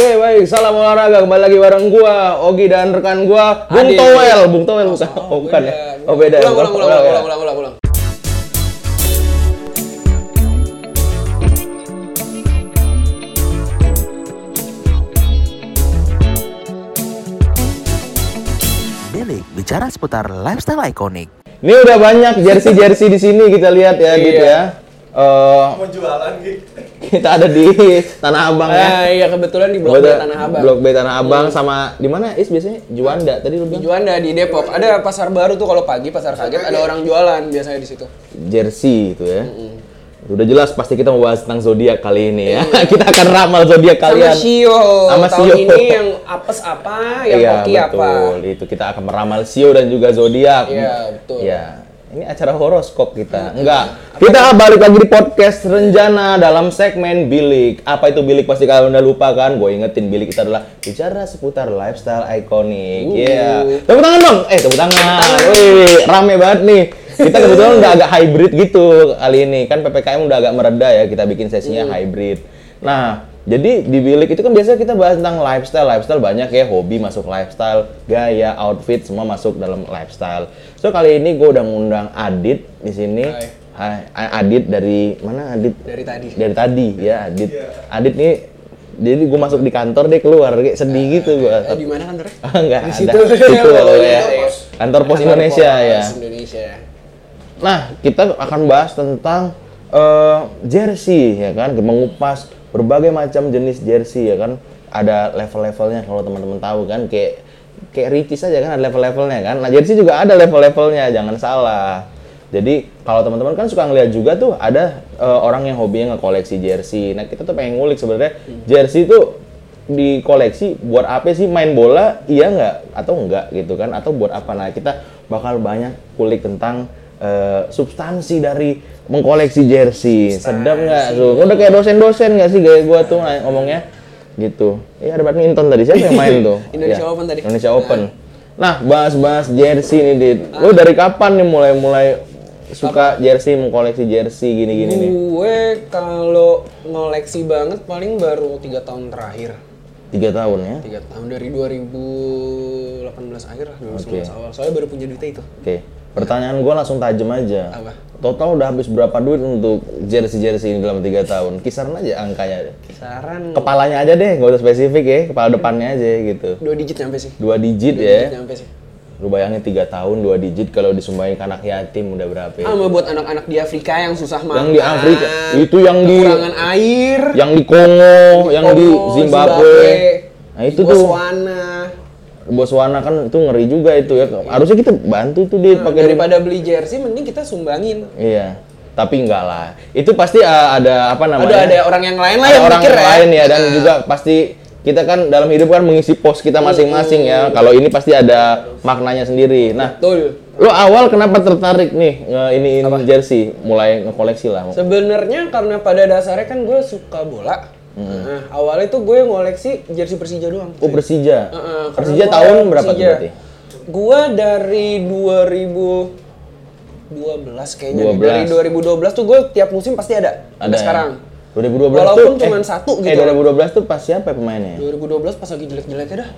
Oke baik, salam olahraga kembali lagi bareng gua, Ogi dan rekan gua, Bung Adi. Towel, Bung Towel bukan? Oh, bukan ya? Oh beda. Ulang, bukan? ulang, ulang, ya. ulang, ulang, ulang, ulang. Bilik bicara seputar lifestyle ikonik. Ini udah banyak jersey-jersey di sini kita lihat ya, Iya. ya. Eh, mau jualan gitu kita ada di Tanah Abang ya. Ah, iya kebetulan di Blok B Tanah Abang. Blok B Tanah Abang sama di mana Is biasanya Juanda tadi lu Di bilang Juanda di Depok. Ada pasar baru tuh kalau pagi pasar kaget ada orang jualan biasanya di situ. jersey itu ya. Udah jelas pasti kita mau bahas tentang zodiak kali ini ya. kita akan ramal zodiak Iya. Sama kalian. Shio. Sama Tahun Shio. ini yang apes apa, yang iya, hoki apa. betul. Itu kita akan meramal Sio dan juga zodiak. Iya, betul. Iya. Ini acara horoskop kita. Enggak. Kita balik lagi di podcast Renjana dalam segmen Bilik. Apa itu Bilik pasti kalian udah lupa kan? Gue ingetin Bilik itu adalah bicara seputar lifestyle ikonik. Uh. Iya. Tepuk tangan dong. Eh, tepuk tangan. Wih, rame banget nih. Kita kebetulan udah agak hybrid gitu kali ini. Kan PPKM udah agak mereda ya. Kita bikin sesinya Uh. hybrid. Nah, jadi di bilik itu kan biasanya kita bahas tentang lifestyle, lifestyle banyak ya, hobi masuk lifestyle, gaya, outfit semua masuk dalam lifestyle. So kali ini gue udah ngundang Adit di sini. Hai. Hai, Adit dari mana Adit? Dari tadi. Dari tadi ya Adit. Adit nih jadi gue masuk di kantor dia keluar kayak sedih gitu gue. Eh, di mana kantornya? Enggak Di ada. situ. Situ Oh, ya. Kantor Pos Indonesia Pos ya. Indonesia. Nah, kita akan bahas tentang eh, jersey ya kan, mengupas berbagai macam jenis jersey ya kan. Ada level-levelnya kalau teman-teman tahu kan kayak kayak Ricis aja kan ada level-levelnya kan. Nah, jersey juga ada level-levelnya, jangan salah. Jadi kalau teman-teman kan suka ngeliat juga tuh ada eh, orang yang hobinya ngekoleksi jersey. Nah, kita tuh pengen ngulik sebenarnya jersey tuh di koleksi buat apa sih? Main bola iya nggak? Atau enggak gitu kan? Atau buat apa? Nah kita bakal banyak kulik tentang eh, substansi dari mengkoleksi jersey. Sedap nggak tuh udah kayak dosen-dosen nggak sih gaya gua tuh nah, ngomongnya gitu. Iya ada badminton tadi. Siapa yang main tuh? Indonesia Iya, Open tadi. Indonesia Open. Nah bahas-bahas jersey nih dit. Lu dari kapan nih mulai-mulai suka jersey mengkoleksi jersey gini-gini nih? Gue kalau ngoleksi banget paling baru tiga tahun terakhir. tiga tahun ya? Tiga tahun dari 2018 akhir lah, 2019 Oke. awal. Soalnya baru punya duitnya itu. Oke, pertanyaan gue langsung tajam aja. Apa? Total udah habis berapa duit untuk jersey-jersey ini dalam tiga tahun? Kisaran aja angkanya. Kisaran Kepalanya aja deh, gak usah spesifik ya. Kepala depannya aja gitu. dua digit nyampe sih. Dua digit Dua ya. digit nyampe sih. Lu bayangin tiga tahun dua digit kalau disumbangin ke anak yatim udah berapa ya? Sama buat anak-anak di Afrika yang susah makan. Yang di Afrika, itu yang di- kekurangan air. Yang di Kongo, yang di Kongo, Zimbabwe. Nah itu di tuh, Botswana. Kan itu ngeri juga itu ya. Harusnya kita bantu tuh dia Nah, pakai daripada beli jersey mending kita sumbangin. Iya. Tapi enggak lah. Itu pasti uh, ada apa namanya? Ada ada orang yang lain lah ada yang orang mikir yang ya. lain ya dan Nah. juga pasti kita kan dalam hidup kan mengisi pos kita masing-masing ya. Kalau ini pasti ada maknanya sendiri. Nah, Betul. lo awal kenapa tertarik nih nge ini jersey, mulai ngekoleksi lah. Sebenarnya karena pada dasarnya kan gue suka bola. Hmm. Nah, awalnya tuh gue ngoleksi jersey Persija doang. Oh, Persija. Heeh, karena Persija tahun berapa tuh Persija. berarti? Gua dari 2012 kayaknya. nih. 12. Dari 2012 tuh gue tiap musim pasti ada. Ada ya? sekarang. 2012 Walaupun tuh cuman satu Eh gitu. 2012 tuh pas siapa pemainnya? 2012 pas lagi jelek-jeleknya dah.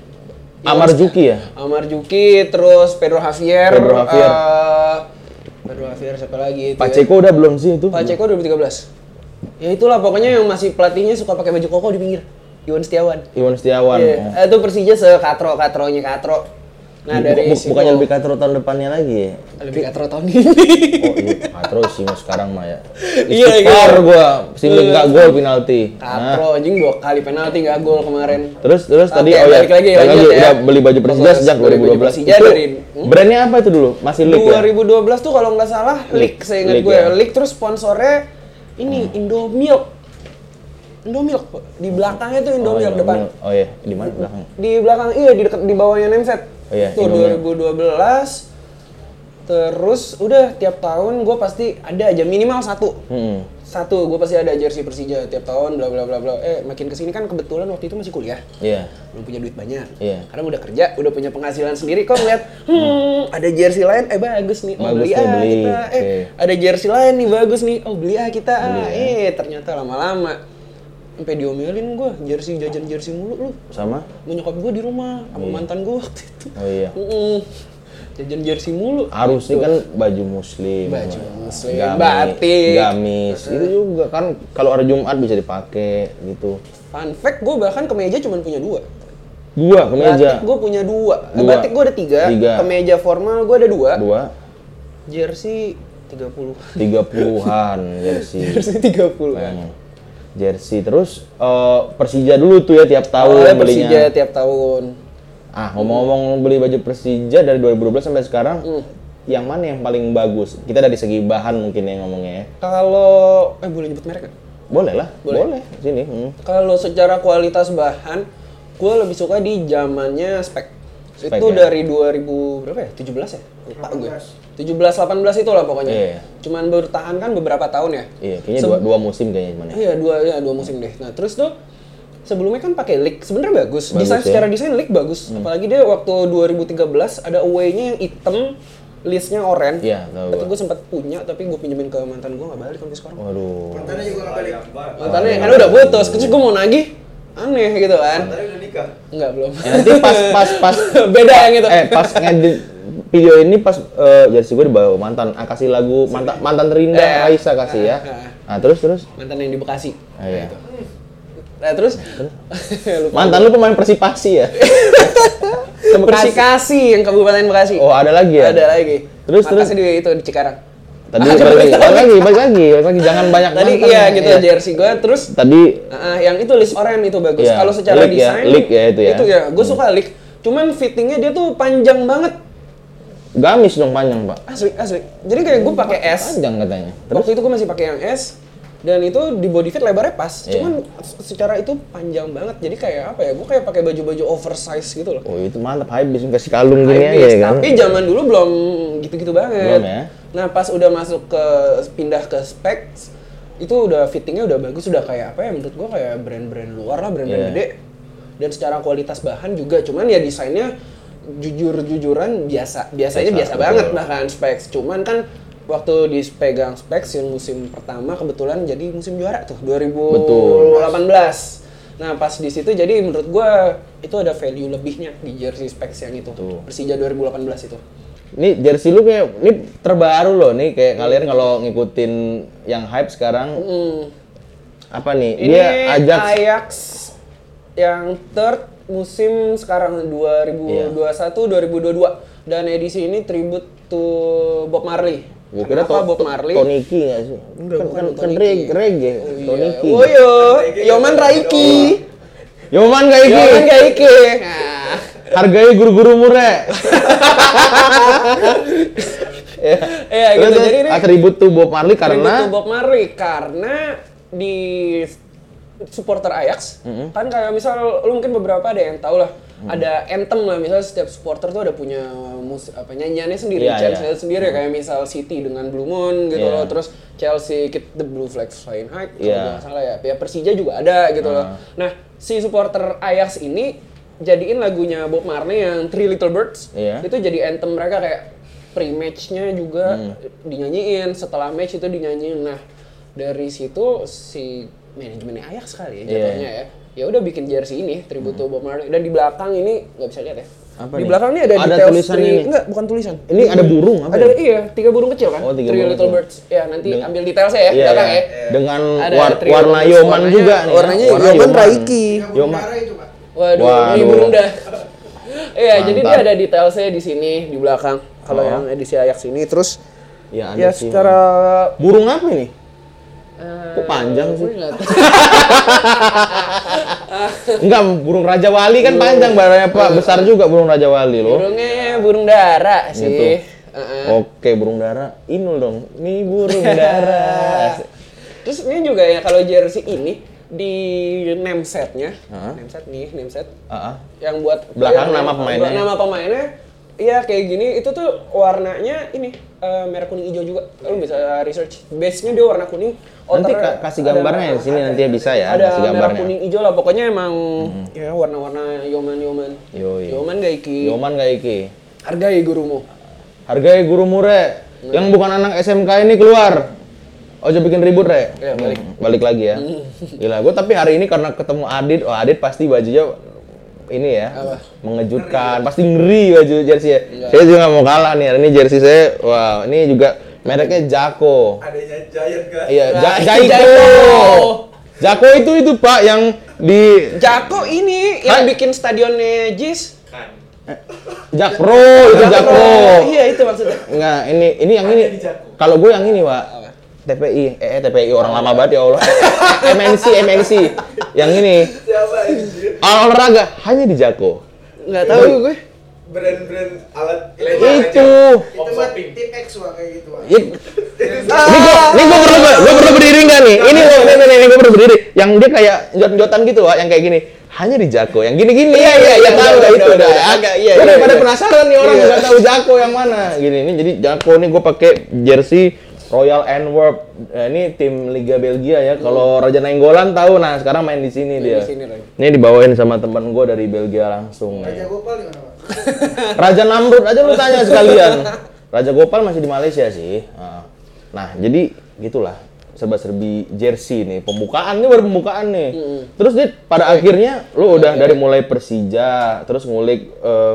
Amar Juki ya? Amar Juki, terus Pedro Javier. Pedro Javier. eh, Pedro Javier siapa lagi itu? ya? Pacheco udah belum sih itu? Pacheco 2013. Ya itulah pokoknya yang masih pelatihnya suka pakai baju koko di pinggir. Iwan Setiawan. Iwan Setiawan. Iya, Oh. eh, itu Persija sekatro katronya katro. Nah dari bu- situ bukannya lebih katro tahun depannya lagi ya? lebih katro tahun ini. Oh iya, katro sih mau sekarang mah ya. Iya, iya. gua, sini nggak gol penalti. Nah, katro anjing dua kali penalti nggak gol kemarin. terus terus tadi oh ya, balik lagi, balik lanjut ya. udah beli baju Persija sejak beli baju 2012. Persija dari- hmm? brandnya apa itu dulu? Masih League ya? 2012 tuh kalau nggak salah League, saya ingat gue. ya? League terus sponsornya ini Indomilk. Indomilk di belakangnya tuh Oh, Indomilk iya, depan. Oh iya, di mana belakang? Di belakang iya di dekat di bawahnya Nemset. Oh iya, Tuh Indomilk. 2012 Terus udah tiap tahun gue pasti ada aja minimal satu. Hmm. Satu gue pasti ada jersey Persija tiap tahun bla bla bla bla. Eh makin ke sini kan kebetulan waktu itu masih kuliah. Iya. Belum punya duit banyak. Iya. Karena udah kerja, udah punya penghasilan sendiri kok ngeliat hmm, ada jersey lain eh bagus nih. Oh Bagus beli ah beli. kita. Eh ada jersey lain nih bagus nih. Oh beli ah kita. ah. ya. Eh ternyata lama-lama sampai diomelin gue jersey jajan jersey mulu lu Sama? mau nyokap gue di rumah sama mantan gue waktu itu Oh iya. Mm-mm. Jajan jersey mulu Harusnya kan baju muslim. Baju muslim, gamis, batik. Gamis. Itu juga kan kalau hari Jumat bisa dipakai gitu. fun fact gue bahkan kemeja cuma punya dua Dua kemeja. batik gue punya dua, Eh, Dua. batik gue ada tiga, Tiga. kemeja formal gue ada dua, Dua. jersey 30 Tiga puluhan jersey. jersey 30 Hmm. Jersey terus eh, Persija dulu tuh ya tiap tahun Awalnya belinya. Persija tiap tahun Ah ngomong-ngomong beli baju Persija dari 2012 sampai sekarang, Hmm. yang mana yang paling bagus? Kita dari segi bahan mungkin ya ngomongnya ya. kalau eh boleh nyebut merek? Boleh lah, Boleh. boleh. Sini. hmm. Kalau secara kualitas bahan, gue lebih suka di zamannya spek. Spek, itu ya? dari 2000 berapa ya? 17 ya? Lupa gue. 17 18 itulah pokoknya. Iya. Cuman bertahan kan beberapa tahun ya. Iya, kayaknya dua, dua musim kayaknya ya. Iya, dua ya dua musim deh. Nah, terus tuh sebelumnya kan pakai leak sebenarnya bagus. Bagus Desain ya. secara desain leak bagus. Apalagi dia waktu 2013 ada away-nya yang hitam, listnya oranye. Iya, tahu Tapi gua. gue sempat punya tapi gue pinjemin ke mantan gue nggak balik sampai sekarang. Waduh. Mantannya juga nggak balik. Mantannya kan udah putus, terus gue mau nagih aneh gitu kan. Mantannya udah nikah. Enggak belum. Ya, nanti pas pas pas Beda yang itu. eh pas ngedit video ini pas eh, jersey gue dibawa mantan ah, kasih lagu mantan mantan terindah Eh, Raisa kasih ya. eh. Nah, terus terus Mantan yang di Bekasi. Ah, iya. Nah, terus lupa. mantan lu pemain Persipasi ya? Persikasi yang Kabupaten Bekasi. Oh, ada lagi ya? Ada lagi. Terus, Markasnya di itu di Cikarang. Tadi balik lagi, balik lagi, balik lagi, balik lagi, jangan banyak Tadi mantan iya ya. gitu Iya. jersey gue terus Tadi uh, yang itu list oranye itu bagus. Iya, Kalau secara leak ya, desain leak ya itu ya. Itu ya, gue suka leak. Cuman fittingnya dia tuh panjang banget. gamis dong panjang, Pak. Asli, asli. Jadi kayak gue pakai S. Panjang katanya. Terus Waktu itu gue masih pakai yang S dan itu di body fit lebarnya pas. Iya. Cuman secara itu panjang banget. Jadi kayak apa ya? Gue kayak pakai baju-baju oversize gitu loh. Oh, itu mantap habis kasih kalung gini ya kan. Tapi zaman dulu belum gitu-gitu banget. Belum ya? Nah pas udah masuk ke pindah ke specs itu udah fittingnya udah bagus udah kayak apa ya menurut gua kayak brand-brand luar lah brand-brand Iya. gede dan secara kualitas bahan juga cuman ya desainnya jujur-jujuran biasa biasanya Biasa, biasa, banget bahkan specs cuman kan waktu dipegang specs yang musim pertama kebetulan jadi musim juara tuh 2018 nah pas di situ jadi menurut gua itu ada value lebihnya di jersey specs yang itu Betul. Persija 2018 itu Ini jersey lu kayak ini terbaru loh nih kayak kalian kalau ngikutin yang hype sekarang Hmm. apa nih? Ini Dia Ajax Ajax yang third musim sekarang 2021 2022 dan edisi ini tribute to Bob Marley. Gue kira to, Bob Marley? Toniki nggak sih? Enggak, kan bukan kan, kan Toniki. reggae, reggae. Oh iya. Toniki. Oh yo, Yoman Raiki. Yoman gak iki? Yoman Raiki. Nah, Harganya guru-guru murah. ya. Iya, Terus, gitu. Jadi ini atribut tuh Bob Marley karena to Bob Marley karena di supporter Ajax kan kayak misal lu mungkin beberapa ada yang tahu lah ada anthem lah misal setiap supporter tuh ada punya mus apa nyanyiannya sendiri Iya, chance iya. sendiri kayak misal City dengan Blue Moon gitu Iya. loh terus Chelsea keep the blue flags flying high kalau Iya. nggak salah ya ya Persija juga ada gitu loh Ah. nah si supporter Ajax ini jadiin lagunya Bob Marley yang Three Little Birds Iya. itu jadi anthem mereka kayak pre-matchnya juga Hmm. dinyanyiin setelah match itu dinyanyiin nah dari situ si manajemennya Ajax kali ya Iya. jatuhnya ya ya udah bikin jersey ini tribute to Bob Marley dan di belakang ini nggak bisa lihat ya Apa di nih? belakang ini ada, Ada detail tulisan three- ini? enggak bukan tulisan Ini ada burung apa ada ya? iya tiga burung kecil kan Oh, tiga Three Little kecil. Birds ya nanti Dengan- ambil detail saya ya Iya, belakang iya. ya Dengan Ada war- warna Yoman juga nih. ya. warnanya Warna Yoman Yoman. Raiki Yoman. Pak. Waduh, ini Waduh. burung dah. Iya, jadi dia ada detail saya di sini di belakang. Kalau Oh. yang edisi Ajax ini terus ya, ada ya sih. secara burung apa ini? Eh, Kok panjang sih? Enggak, burung Raja Wali kan panjang badannya Pak, besar juga burung Raja Wali loh. Burungnya burung dara sih. Gitu. Heeh. Oke, burung dara. Inul dong. Nih burung dara. Terus ini juga ya kalau jersey ini di name setnya, Hah? name set nih, name set Ah, ah. yang buat Belakang yang- nama pemainnya. Nama pemainnya Iya kayak gini itu tuh warnanya ini eh, merah kuning hijau juga. Lu bisa research. Base-nya dia warna kuning. Nanti outer- ka- kasih ada- gambarnya di sini nanti ya bisa ya, Ada kasih gambarnya. Hmm. kuning hijau lah pokoknya emang ya warna-warna yoman-yoman. Yoi. Yoman gak iki. Yoman gak iki. Hargai gurumu. Hargai guru mure yang bukan anak SMK ini keluar. Oh, coba bikin ribut, Re? Iya, balik. Hmm, balik lagi ya. Gila, gue tapi hari ini karena ketemu Adit, oh Adit pasti bajunya ini ya, Apa? mengejutkan. Pasti ngeri baju jersey ya. Iya. Saya juga mau kalah nih. Hari ini jersey saya, wow, ini juga mereknya Jako. adanya Giant kan Iya, Nah, Ja- itu Jaiko. Jaiko. Jako itu itu Pak yang di Jako ini yang bikin stadionnya Jis. kan Jakpro, itu Jakpro. Iya itu maksudnya. Enggak, ini ini yang ini. Kalau gue yang ini, Pak. TPI, eh, eh, TPI orang lama banget ya Allah. MNC, MNC. Yang ini. siapa ini Ol- olahraga hanya di Jako. Nggak tahu gue. Brand-brand alat Itu. itu mah tim X wah kayak gitu Wak. Ya, ini gue, ini gue perlu, gue perlu berdiri nggak nih? Ini loh, nih, nih, nih, gue perlu berdiri. Yang dia kayak jot-jotan gitu, Wak, yang kayak gini. Hanya di Jako, yang gini-gini. Iya, iya, iya, tahu itu udah, agak, iya, iya, daripada iya. penasaran nih orang Iya. nggak tahu Jako yang mana. Gini, ini jadi Jako nih gue pakai jersey Royal Antwerp. Eh, ini tim Liga Belgia ya. Kalau Raja Nainggolan tahu, nah sekarang main di sini Main dia. di sini. Ini dibawain sama teman gue dari Belgia langsung. Raja. Gopal di mana? Raja Namrud aja lu tanya sekalian. Raja Gopal masih di Malaysia sih. Nah, jadi gitulah serba-serbi jersey nih. Pembukaan nih baru pembukaan nih. Terus dia pada akhirnya lu udah dari mulai Persija, terus ngulik eh,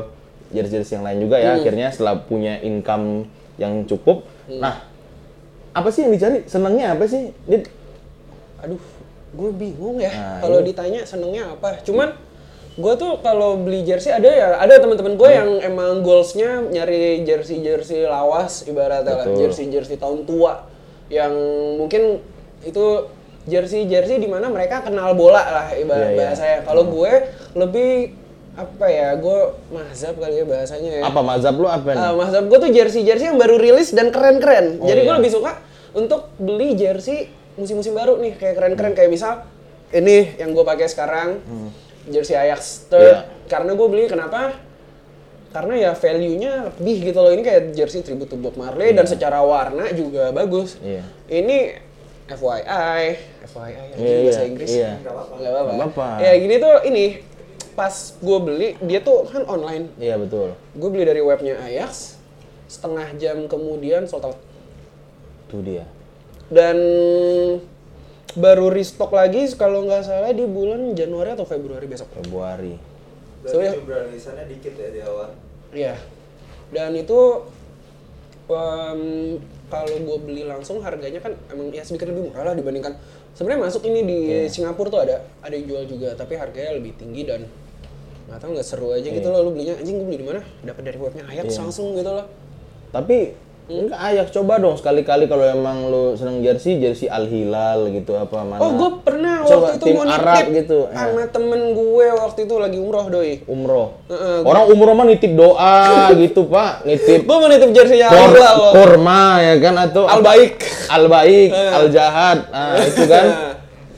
jersey-jersey yang lain juga ya. Akhirnya setelah punya income yang cukup. Nah, apa sih yang dicari? Senangnya apa sih? Dia Aduh, gue bingung ya. Nah, kalau ini- ditanya senengnya apa. Cuman gue tuh kalau beli jersey ada ya ada teman-teman gue Hmm. yang emang goalsnya nyari jersey jersey lawas ibaratnya lah jersey jersey tahun tua yang mungkin itu jersey jersey di mana mereka kenal bola lah ibarat Iya, iya. bahasanya. Kalau gue lebih apa ya gue mazhab kali ya bahasanya ya. apa mazhab lu apa nih? Ah, mazhab gue tuh jersey-jersey yang baru rilis dan keren-keren. Oh, Jadi gue iya. lebih suka untuk beli jersey musim-musim baru nih kayak keren-keren kayak misal ini yang gue pakai sekarang jersey Ajax third. Iya. Karena gue beli kenapa? Karena ya value-nya lebih gitu loh. Ini kayak jersey tribute to Bob Marley dan secara warna juga bagus. Iya. Ini FYI, FYI yang Iya, bahasa iya, Inggris. iya. Nggak apa-apa. Nggak apa-apa. Ya gini tuh ini pas gue beli dia tuh kan online Iya betul. gue beli dari webnya Ajax setengah jam kemudian sold out Tuh dia. dan baru restock lagi kalau nggak salah di bulan Januari atau Februari besok Februari. So, ya. Berarti jumlah rilisannya dikit ya di awal. Iya dan itu em, kalau gue beli langsung harganya kan emang ya sedikit lebih murah lah dibandingkan sebenarnya masuk ini di Singapura tuh ada ada yang jual juga tapi harganya lebih tinggi dan nggak tahu nggak seru aja gitu loh lu belinya anjing gue beli di mana dapat dari webnya Ajax Iya. langsung gitu loh Tapi enggak ayak coba dong sekali-kali kalau emang lu seneng jersey, jersey Al Hilal gitu apa mana. Oh, gue pernah Coba waktu itu tim mau nitip Arab gitu, ya. sama temen gue waktu itu lagi umroh doi. umroh. Heeh, Orang umroh mah nitip doa gitu, Pak. Nitip Gue mau nitip jersey kor Hilal loh. kurma ya kan atau Al baik. Al baik, al jahat. Nah, itu kan.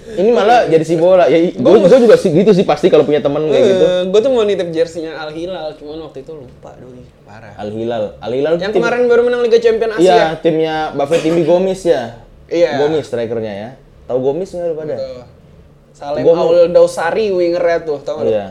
Ini malah jersey bola. Ya gue juga sih gitu sih pasti kalau punya temen kayak gitu. gue tuh mau nitip jersinya Al Hilal, cuman waktu itu lupa doi. Parah. Al Hilal. Al Hilal Yang tim- kemarin baru menang Liga Champion Iya, Asia. timnya Buffett Timmy Gomis ya. Iya. Gomis strikernya ya. Tahu Gomis nggak lu pada? Salem mau- Aul Dausari wingernya tuh, tau gak? lu? Iya.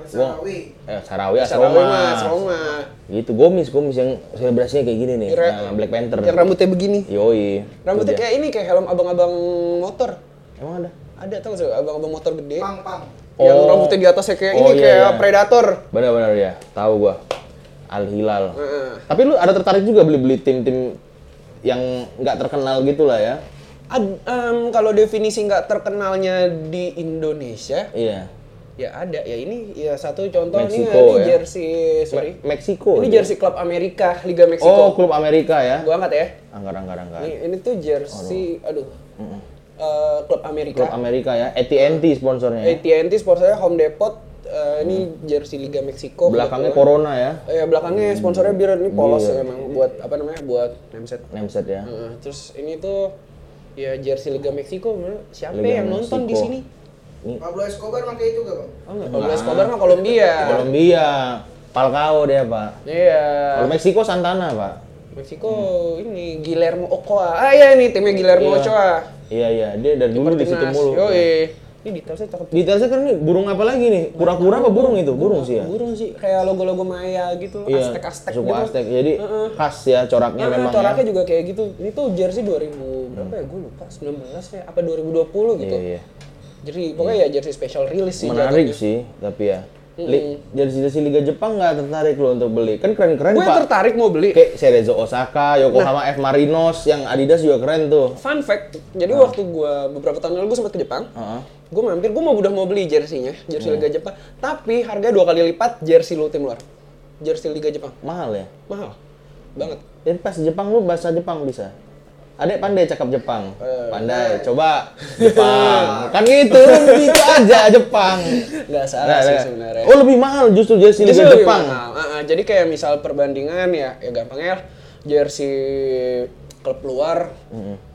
Sarawi. Eh, Sarawi Sarawi Asroma. mas, Roma. Gitu, Gomis, Gomis yang selebrasinya kayak gini nih. Kira- Nah, Black Panther. Yang rambutnya begini. Yoi. Rambutnya kayak ini, kayak helm abang-abang motor. Emang ada? Ada tau gak sih, abang-abang motor gede. Pang pang. Yang Oh. rambutnya di atasnya kayak Oh, ini, iya, kayak iya. Predator. Benar-benar ya. Tahu gua. Al Hilal. Heeh. Tapi lu ada tertarik juga beli-beli tim-tim yang nggak terkenal gitu lah ya? Ad- em, kalau definisi nggak terkenalnya di Indonesia, Iya. ya ada. Ya ini ya satu contoh Meksiko, nih, ini ya? jersey, sorry. Me- Meksiko. ini jersey klub Amerika, Liga Meksiko. Oh, klub Amerika ya? Gua angkat ya. Anggar, anggar, anggar. Ini, ini tuh jersey, aduh. Eh, klub Amerika. Klub Amerika ya. AT&T sponsornya. ya? AT&T sponsornya Home Depot. Eh, ini jersey Liga Meksiko. Belakangnya kebetulan. Corona ya. Eh, belakangnya sponsornya biar ini polos Iya. emang buat apa namanya? Buat nameset. Nameset ya. Heeh, terus ini tuh ya jersey Liga Meksiko, siapa Liga yang nonton di sini? Pablo Escobar pakai itu gak bang? Oh enggak, Pablo Escobar mah Kolombia. Kolombia. Falcao dia, Pak. Iya. Kalau Meksiko Santana, Pak. Meksiko ini Guillermo Ochoa. Ah iya nih timnya Guillermo Iya. Ochoa. Iya, iya. Dia dari dulu di situ mulu. Yoi. Ini detailnya cakep. Detailnya kan nih burung apa lagi nih? Kura-kura apa burung itu? Burung sih ya. Burung sih kayak logo-logo Maya gitu, Iya, Aztek-Aztek gitu. Aztek. Jadi Heeh. khas ya coraknya Nah, memang coraknya ya. juga kayak gitu. Ini tuh jersey 2000 berapa ya? Gue lupa 19 ya apa 2020 gitu. Iya, iya. Jadi pokoknya ya jersey special release sih. Menarik jatuhnya. sih, tapi ya. Li, jersey-jersey Liga Jepang nggak tertarik lo untuk beli? Kan keren-keren Gue pak. tertarik mau beli. Kayak Cerezo Osaka, Yokohama F Marinos, yang Adidas juga keren tuh. Fun fact, jadi waktu gua beberapa tahun lalu gue sempat ke Jepang, Heeh. Gue mampir, gue mau udah mau beli jersey-nya, jersey Iya. Liga Jepang, tapi harga dua kali lipat jersey lu tim luar, jersey Liga Jepang, Mahal ya. mahal banget. Jadi pas Jepang lu bahasa Jepang bisa. Adek pandai cakap Jepang. Eh. Pandai, coba Jepang. kan gitu, gitu aja Jepang. Nggak salah Nah, sih nah. sebenarnya. Oh lebih mahal justru jersey Justru Liga Jepang. mahal. Ah, ah, jadi kayak misal perbandingan ya, ya gampang ya, jersey klub luar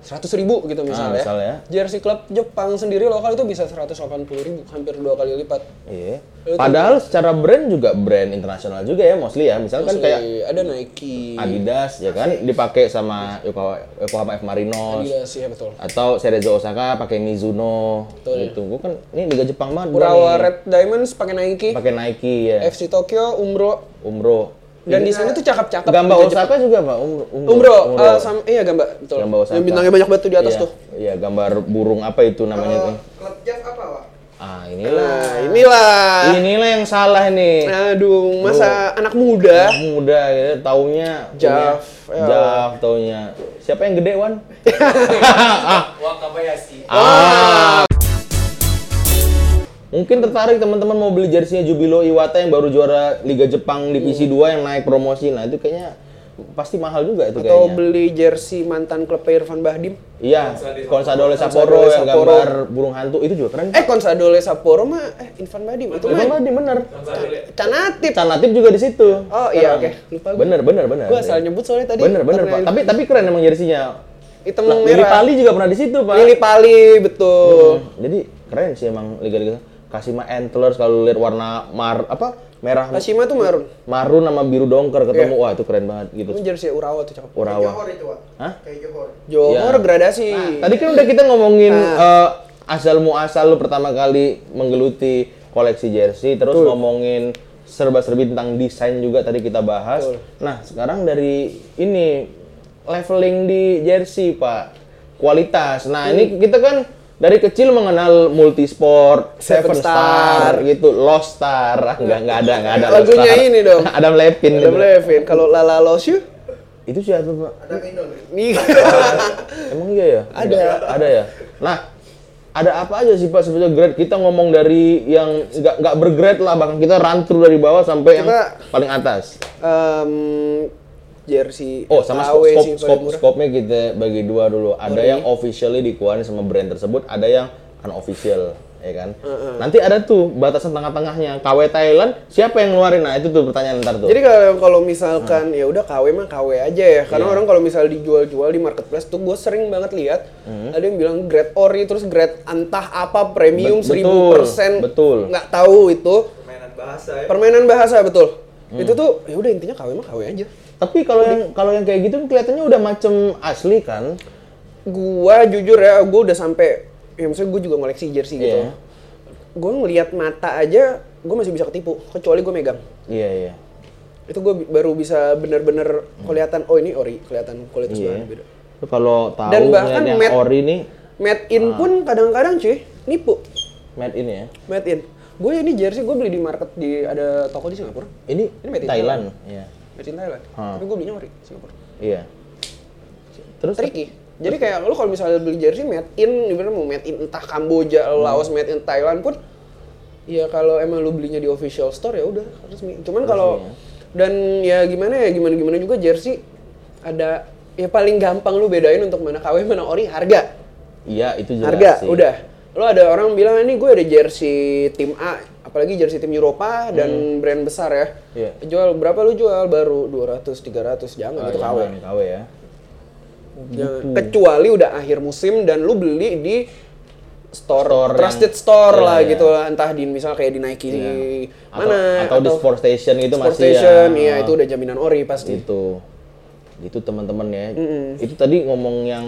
seratus ribu gitu misalnya. Ah, misalnya. Jersey klub Jepang sendiri lokal itu bisa 180 ribu, hampir dua kali lipat. Iya. Padahal secara brand juga brand internasional juga ya mostly ya. Misalkan Mostly kayak ada Nike, Adidas ya kan dipakai sama Yokohama, Yokohama F Marinos Adidas ya betul. atau Cerezo Osaka pakai Mizuno Betul. gitu. Gua kan ini Liga Jepang banget Urawa. Red Diamonds pakai Nike, pakai Nike ya. FC Tokyo, Umbro, Umro. Dan di sana tuh cakep-cakep. Gamba Liga Jepang. Osaka juga Pak. Umro. Umbro, eh, sama iya Gamba, betul. Gamba Osaka. Yang bintangnya banyak banget tuh di atas Iya, tuh. Iya, gambar burung apa itu namanya Kalau tuh. klub Jav apa, Pak? Ah, inilah. Nah, inilah. Inilah yang salah nih. Aduh, masa anak muda. Anak muda gitu, taunya Jav, punya- ya. Jav taunya. Siapa yang gede, Wan? Wakabayashi. Ah. Mungkin tertarik teman-teman mau beli jersinya Jubilo Iwata yang baru juara Liga Jepang Divisi 2 yang naik promosi. Nah, itu kayaknya pasti mahal juga itu Atau kayaknya. beli jersey mantan klub Irfan Bahdim. Iya, Consadole Consadole Sapporo yang Sapporo. gambar burung hantu itu juga keren. Eh, Consadole Sapporo mah eh Irfan Bahdim itu Irfan mah Bahdim bener. Canatip. Canatif juga di situ. Oh, iya, oke. Lupa gua. Bener, bener, bener. Gua asal nyebut soalnya tadi. Bener, bener, Pak. Tapi tapi keren emang jersinya. hitam Lah, Lili merah. Pali juga pernah di situ, Pak. Lili Pali, betul. Hmm, Jadi keren sih emang liga-liga. Kashima Antlers kalau lihat warna mar apa merah Kashima tuh marun. marun sama biru dongker ketemu Iya. wah itu keren banget gitu. Itu jersey Urawa tuh cakep. Kayak Urawa. Johor itu, Pak. Hah? Kayak Johor. Johor Iya. gradasi. Tadi kan udah kita ngomongin Nah. eh, asal muasal lu pertama kali menggeluti koleksi jersey, terus ngomongin serba-serbi tentang desain juga tadi kita bahas. Betul. Nah, sekarang dari ini leveling di jersey, Pak. Kualitas. Nah, Hmm. ini kita kan dari kecil mengenal multisport, Seven seven, Star. star, gitu, lost star. Ah, Enggak, enggak ada, enggak ada. Lagunya Lost Star. ini dong. Adam Levine. Adam. Levin. Kalau Lala Lost You, Itu siapa, Pak? Ada Minun. nih. Emang iya ya? Ada. Ada ya? Nah, ada apa aja sih Pak sebetulnya grade? Kita ngomong dari yang nggak nggak bergrade lah, bahkan kita run through dari bawah sampai yang Kita- paling atas. Em, jersey Oh, sama scope, sih scope, scope, murah. scope-nya kita bagi dua dulu. Ada yang officially dikeluarin sama brand tersebut, ada yang unofficial, ya kan? Nanti ada tuh batasan tengah-tengahnya. KW Thailand, siapa yang ngeluarin? Nah, itu tuh pertanyaan ntar tuh. Jadi kalau kalau misalkan ya udah KW mah KW aja ya. Karena Iya. orang kalau misal dijual-jual di marketplace tuh gue sering banget lihat Hmm. ada yang bilang grade ori terus grade entah apa premium seribu betul, persen betul. nggak tahu itu Mainan bahasa ya. permainan bahasa betul. Hmm. Itu tuh ya udah intinya KW mah KW aja. Tapi kalau yang kalau yang kayak gitu kelihatannya udah macem asli kan? Gua jujur ya, gua udah sampai ya maksudnya gue juga ngoleksi jersey gitu. Iya. Gue ngelihat mata aja, gue masih bisa ketipu kecuali gue megang. Iya, iya. Itu gue baru bisa bener-bener kelihatan oh ini ori, kelihatan kualitas Iya. bahannya beda. Kalau tahu Dan bahkan yang ori nih Made in Ah. pun kadang-kadang cuy nipu. made in ya. Made in. Gue ini jersey gue beli di market di ada toko di Singapura. Ini, Ini made in Thailand. Iya. Made in Thailand. Ah. Tapi gue belinya ori Singapura. Iya. Terus Tricky. Jadi kayak lu kalau misalnya beli jersey made in, ibaratnya mau made in entah Kamboja, Hmm. Laos, made in Thailand pun ya kalau emang lu belinya di official store ya udah resmi. Cuman kalau ya. dan ya gimana ya gimana gimana juga jersey ada ya paling gampang lu bedain untuk mana KW mana ori harga. iya itu jelas harga sih. udah lo ada orang bilang ini gue ada jersey tim A apalagi jersey tim Eropa dan brand besar ya Hmm. Iya. jual berapa lu jual baru 200 300 jangan Ah, itu KW KW ya. Jangan. kecuali udah akhir musim dan lu beli di store, Store trusted yang- store Iya, lah iya. gitu lah entah di misalnya kayak di Nike di Atau, mana atau, di sport station gitu Sport masih Station, ya. iya itu udah jaminan ori pasti Gitu. Gitu teman-teman ya. Itu tadi ngomong yang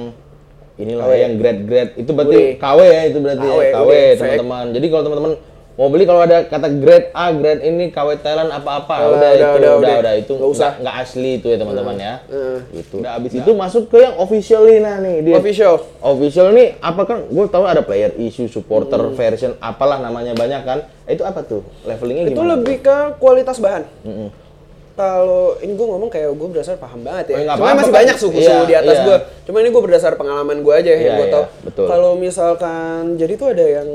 inilah KW. yang grade-grade itu berarti Udah. KW ya itu berarti KW, ya KW fake. teman-teman. Jadi kalau teman-teman mau beli kalau ada kata grade A, grade ini KW Thailand apa-apa, Udah, udah, udah, itu, udah, udah, udah. itu Nggak usah. nggak- asli itu ya teman-teman ya. Heeh. Gitu. Udah abis itu masuk ke yang official nih nah nih dia. Official. Official nih apa kan? Gue tahu ada player issue, supporter Hmm. version, apalah namanya banyak kan. Itu apa tuh? Levelingnya Itu gimana? lebih ke kualitas bahan. Kalau ini gue ngomong kayak gue berdasar paham banget ya. Oh, Cuma masih kan? banyak suhu-suhu Iya, di atas iya. gue. Cuma ini gue berdasar pengalaman gue aja Iya, yang gue iya, tau. Kalau misalkan jadi tuh ada yang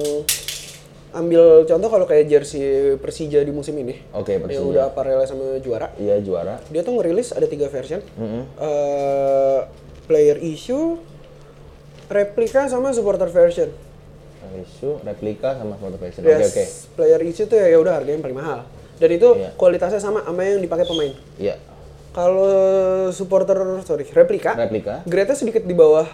ambil contoh kalau kayak jersey Persija di musim ini. Oke, Persija. Yang udah aparelnya sama juara. Iya juara. Dia tuh ngerilis ada tiga version. Eh, player issue, replika sama supporter version. Issue, replika sama supporter version. Oke Yes, oke. player issue tuh ya udah harganya yang paling mahal. Dan itu Iya. kualitasnya sama sama yang dipakai pemain. Iya. Kalau supporter sorry replika, Replika. grade-nya sedikit di bawah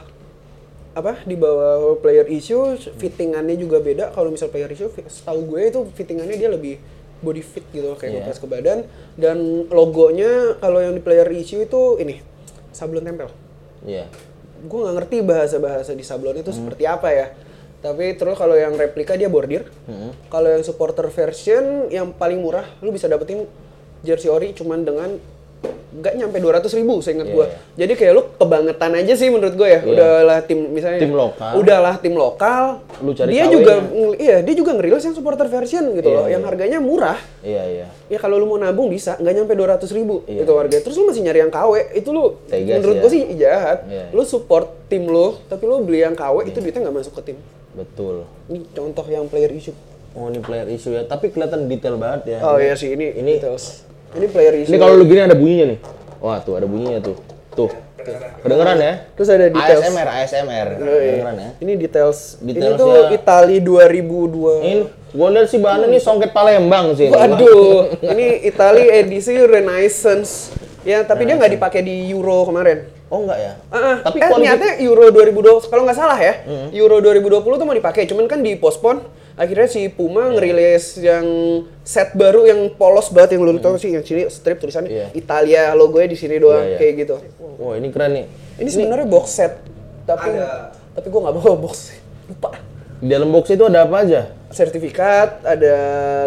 apa? Di bawah player issue, fittingannya juga beda. Kalau misal player issue, setahu gue itu fittingannya dia lebih body fit gitu loh, kayak Iya. ngepres ke badan. Dan logonya kalau yang di player issue itu ini sablon tempel. Iya. Gue nggak ngerti bahasa-bahasa di sablon itu seperti apa ya. Tapi terus kalau yang replika dia bordir. Kalau yang supporter version yang paling murah, lu bisa dapetin jersey ori cuman dengan nggak nyampe 200 ribu seingat Iya, gua. iya. Jadi kayak lu kebangetan aja sih menurut gue ya. Iya. Udahlah tim misalnya Tim lokal. Udahlah tim lokal. Lu cari dia juga ng- iya, dia juga ngerilis yang supporter version gitu Iya, loh, iya. yang harganya murah. Iya iya. Ya kalau lu mau nabung bisa, nggak nyampe 200 ribu Iya. itu harganya. Terus lu masih nyari yang KW, itu lu Tegas menurut ya. gua sih jahat. Iya. Lu support tim lu, tapi lu beli yang KW itu duitnya nggak masuk ke tim. Betul. Ini contoh yang player issue. Oh ini player issue ya, tapi kelihatan detail banget ya. Oh iya sih ini Ini- details. Ini player issue. Ini kalau lu gini ada bunyinya nih. Wah tuh ada bunyinya tuh. Tuh. Kedengeran ya? Terus ada details. ASMR, ASMR. Kedengeran ya? Ini details. Ini Detailsnya- tuh Itali 2002. Ini gua lihat sih bahannya nih songket Palembang sih. ini. Waduh, ini Itali edisi Renaissance. Ya, tapi dia nggak dipakai di Euro kemarin. Oh enggak ya? Ah, ah. Tapi eh, quality- niatnya Euro 2020 kalau nggak salah ya, Euro 2020 tuh mau dipakai, cuman kan dipospon. Akhirnya si Puma ngerilis yang set baru yang polos banget yang lu tahu sih yang sini strip tulisannya Iya. Italia logonya di sini doang Iya, iya. kayak gitu. Wah ini keren nih. Ini sebenarnya box set, tapi Ada. tapi gua nggak bawa box. Lupa. Di dalam box itu ada apa aja? Sertifikat, ada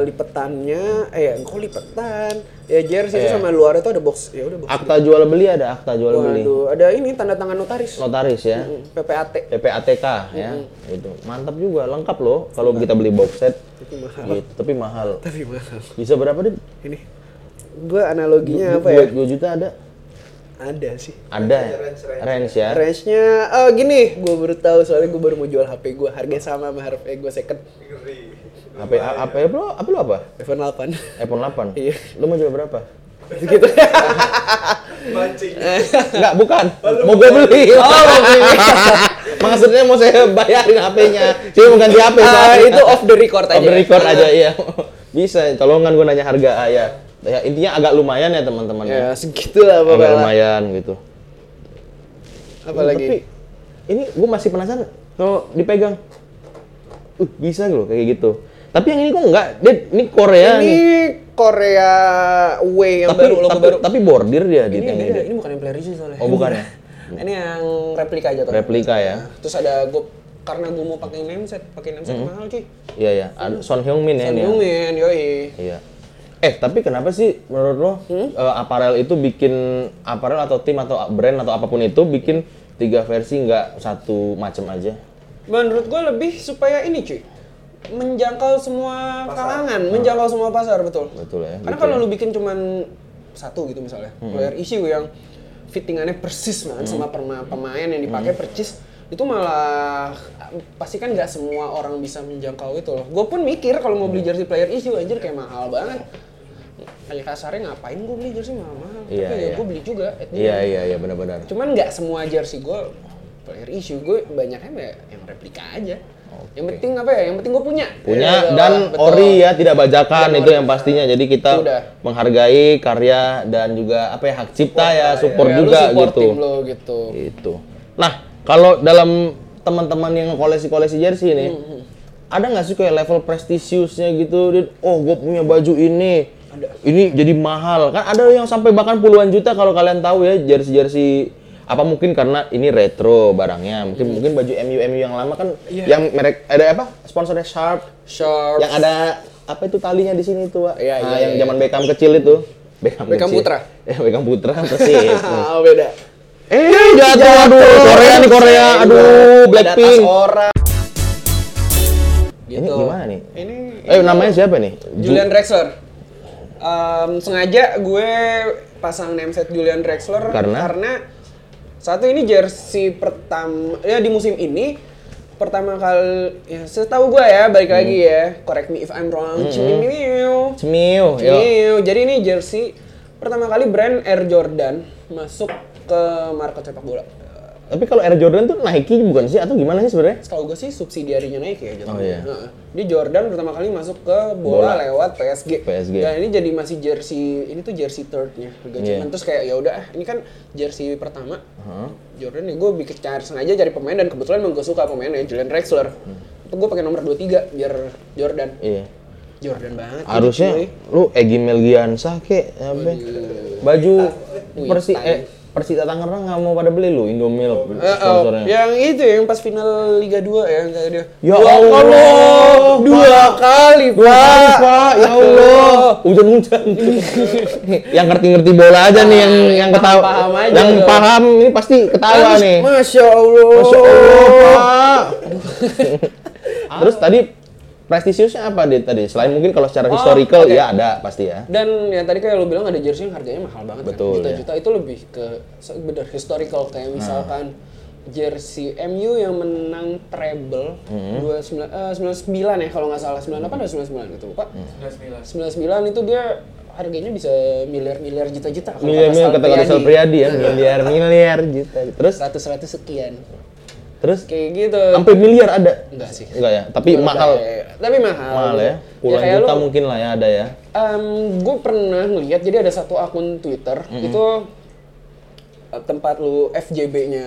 lipetannya, eh kok lipetan? Ya jersey itu Iya. sama luar itu ada box. Ya udah box. Akta jual beli ada akta jual beli. Waduh, ada ini tanda tangan notaris. Notaris ya. Mm, PPAT. PPATK ya. Itu mantap juga, lengkap loh kalau kita beli box set. Tapi mahal. Gitu, tapi mahal. Tapi mahal. Bisa berapa deh? Ini. Gua analoginya apa ya? 2 juta ada? Ada sih. Ada ya? Range, range. Range ya? Range-nya oh gini, gua baru tahu soalnya gua baru mau jual HP gua, harganya sama sama HP gua second. HP HP lo apa lo apa? iPhone 8. iPhone 8. Iya. Lo mau jual berapa? gitu. Mancing. Enggak, bukan. Mau gue beli. Oh, mau beli. Maksudnya mau saya bayarin HP-nya. Saya mau ganti HP Ah, soalnya. itu off the record aja. Off the record aja, iya. Bisa, tolongan gue nanya harga ah, ya. Ya intinya agak lumayan ya teman-teman Ya, ya. segitulah Agak pokoknya. lumayan gitu. Apalagi? Tapi ini gue masih penasaran kalau dipegang. Uh, bisa loh kayak gitu. Tapi yang ini kok enggak? Dia ini Korea ini nih. Korea Way yang Tapi baru, logo tapi, baru. tapi bordir dia di ini yang beda, ini. ini bukan yang player issue soalnya. Oh, bukan ya? ini yang replika aja tuh. Replika ya. Terus ada gue karena gue mau pakai name set, pakai name set mahal cuy. Iya ya. Ada Son Heung Min ya ini. ya? Heung-min, yoi. Iya. Eh, tapi kenapa sih menurut lo Hmm? eh, aparel itu bikin aparel atau tim atau brand atau apa pun itu bikin tiga versi nggak satu macam aja? Menurut gue lebih supaya ini cuy menjangkau semua kalangan, menjangkau semua pasar betul. Betul ya, Karena gitu kalau ya. lu bikin cuman satu gitu misalnya, player issue yang fittingannya persis banget sama perma- pemain yang dipakai persis, itu malah pasti kan nggak semua orang bisa menjangkau itu loh. Gue pun mikir kalau mau beli jersey player issue anjir kayak mahal banget. Kayak kasarnya ngapain gue beli jersey mahal-mahal? Iya, Tapi ya iya. gue beli juga. Iya iya iya benar-benar. Cuman nggak semua jersey gue player issue, gue banyaknya ya yang replika aja. Yang penting apa ya? Yang penting gue punya. Punya Ya, dan betul. ori ya tidak bajakan Dan itu ori. yang pastinya. Jadi kita udah. menghargai karya dan juga apa ya hak cipta ya, support Ya, juga support gitu. tim lo gitu. Itu. Nah, kalau dalam teman-teman yang koleksi-koleksi jersey ini, Hmm, ada nggak sih kayak level prestisiusnya gitu? Oh, gue punya baju ini, ini jadi mahal. Kan ada yang sampai bahkan puluhan juta kalau kalian tahu ya jersey-jersey Apa mungkin karena ini retro barangnya? Mungkin mungkin baju MU MU yang lama kan yang merek ada apa? Sponsornya Sharp. Sharp. Yang ada apa itu talinya di sini tuh, Pak? Iya, Nah, iya, yang iya. zaman Beckham kecil itu. Beckham, Beckham kecil. Putra. Eh, Beckham Putra persis. Ah, beda. eh, jatuh, aduh, Korea nih Korea, aduh, Blackpink. Orang. Ini gimana nih? Ini Eh, namanya siapa nih? Ju- Julian Drexler. Em, sengaja gue pasang name set Julian Drexler Karena? satu ini jersey pertama ya di musim ini pertama kali ya setahu gue ya balik Hmm. lagi ya correct me if I'm wrong Cimiu. Cemiu, yo. Cimiu. jadi ini jersey pertama kali brand Air Jordan masuk ke market sepak bola Tapi kalau Air Jordan tuh Nike bukan sih atau gimana sih sebenarnya? setahu gue sih subsidiarinya Nike ya jatuhnya. Oh, iya. Heeh. Di Jordan pertama kali masuk ke bola, Bola. lewat PSG. PSG. Dan ini jadi masih jersey ini tuh jersey thirdnya Iya. Champions. Terus kayak ya udah ah, ini kan jersey pertama. Jordan ya gue bikin cari sengaja cari pemain dan kebetulan emang gue suka pemainnya Julian Drexler. Itu gue pakai nomor 23 biar Jordan. Iya. Jordan banget. Harusnya lu Egy Melgiansa kek apa? Baju Persi eh Persita Tangerang nggak mau pada beli lu Indomilk oh, sponsornya. yang itu yang pas final Liga 2 ya dia. Ya Dua Allah, kali, dua Pak. kali, Dua kali, Pak. Pak. Ya Allah. Hujan-hujan. yang ngerti-ngerti bola aja nih yang yang ketawa. Paham-paham aja yang loh. paham ini pasti ketawa Mas- nih. Masya Allah. Masya Allah, Pak. Terus tadi prestisiusnya apa deh tadi? Selain mungkin kalau secara Oh, historical oke. ya ada pasti ya. Dan yang tadi kayak lu bilang ada jersey yang harganya mahal banget Betul, kan. ya. Juta-juta itu lebih ke bener historical kayak misalkan jersey MU yang menang treble dua sembilan eh, 99 ya kalau nggak salah 98 atau 99 gitu lupa. 99 itu dia harganya bisa miliar-miliar juta-juta kalau Miliar miliar kata kata Sal Priadi ya, miliar miliar juta. Terus 100 100 sekian. Terus Kayak gitu. sampai miliar ada. Enggak sih. Enggak ya, tapi Baru mahal. kayak- Tapi mahal. Mahal ya. Puluhan kayak juta lu- mungkin lah ya ada ya. gue pernah ngeliat jadi ada satu akun Twitter itu uh, tempat lu FJB-nya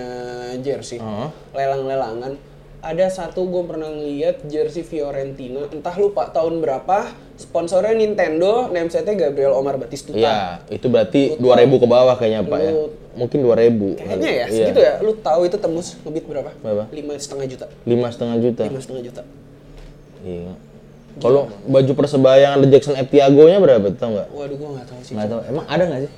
jersey Heeh. lelang-lelangan ada satu gue pernah ngeliat jersey Fiorentina entah lupa tahun berapa sponsornya Nintendo namesetnya Gabriel Omar Batistuta Iya, itu berarti 2000 ke bawah kayaknya Pak ya. Mungkin 2000. kayaknya ya Iya. segitu ya lu tahu itu tembus ngebit berapa Berapa? lima setengah juta Lima setengah juta. lima setengah juta Iya. Kalau baju persebaya yang ada Jackson F. Tiago-nya berapa tau nggak? waduh gue nggak tahu sih Nggak tahu. Emang ada nggak sih?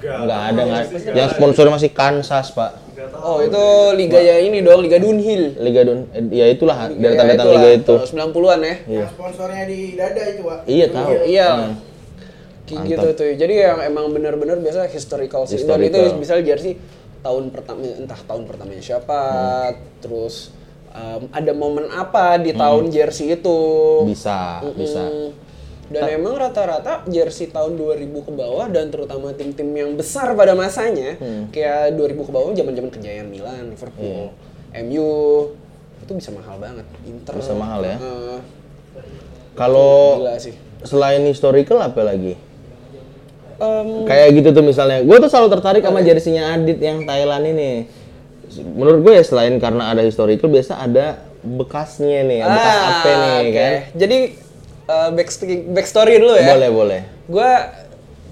Nggak ada nggak. Yang sponsornya masih Kansas Pak. oh itu liga ya ini dong liga Dunhill Liga Don, eh, ya itulah dari Ya, tanda-tanda itulah, liga itu. tahun 90-an ya Iya. Yang sponsornya di dada itu, Pak. Iya tahu. Iya. Hmm. Kayak gitu tuh. Jadi yang emang bener-bener biasa historical sih. Dan itu misalnya jersey tahun pertama entah tahun pertamanya siapa, terus um, ada momen apa di tahun jersey itu. Bisa, bisa. Hmm. Dan emang rata-rata jersey tahun 2000 ke bawah dan terutama tim-tim yang besar pada masanya, Hmm. kayak 2000 ke bawah zaman-zaman kejayaan Milan, Liverpool, MU itu bisa mahal banget. Inter. Bisa mahal ya. eh, Kalau selain historical apa lagi? Em, Kayak gitu tuh misalnya. Gue tuh selalu tertarik sama jersinya Adit yang Thailand ini. Menurut gue ya selain karena ada historical biasa ada bekasnya nih, bekas Ah, apa nih oke. kan? Jadi uh, backstory, backstory dulu ya. Boleh, boleh. Gue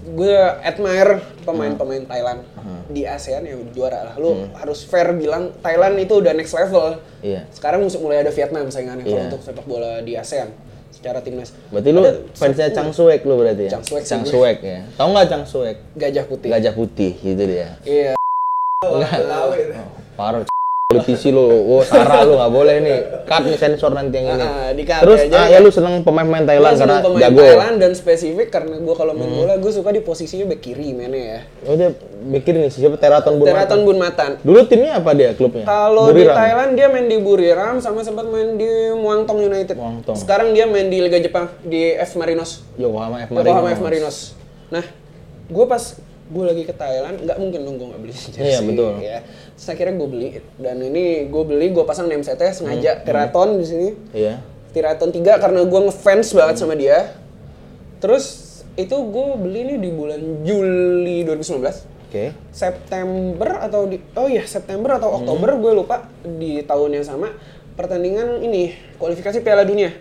gue admire pemain-pemain Thailand di ASEAN ya juara lah. Lu harus fair bilang Thailand itu udah next level. Iya. Sekarang mulai ada Vietnam saingannya kalau Iya. untuk sepak bola di ASEAN secara timnas. Berarti lu fansnya Chang Suek lu berarti ya? Chang Suek gue. Suek ya. Tahu nggak Chang Suek? Gajah putih. Gajah putih gitu dia. Iya. Parah c- politisi lu. Oh, Sarah lu nggak boleh nih. Cut nih sensor nanti yang ini. Ah, di-cut Terus ya. Jadi- ah, ya lu seneng pemain-pemain Thailand karena pemain jago. Thailand dan spesifik karena gue kalau main bola gue suka di posisinya back kiri mainnya ya. Oh dia mikir nih siapa Teraton Bun Teraton Bun Matan. Dulu timnya apa dia klubnya? Kalau di? Thailand dia main di Buriram sama sempat main di Muangtong United. Muangtong. Sekarang dia main di Liga Jepang di F Marinos. Yokohama F Marinos. Yokohama F Marinos. Nah, gue pas gue lagi ke Thailand, nggak mungkin dong gue nggak beli jersey. Iya, betul. Ya. Terus akhirnya gue beli dan ini gue beli gue pasang name setnya sengaja Teraton di sini. Iya. Tiraton 3 karena gue ngefans banget sama dia. Terus itu gue beli nih di bulan Juli 2019. Oke. September atau di oh iya September atau Oktober gue lupa di tahun yang sama pertandingan ini kualifikasi Piala Dunia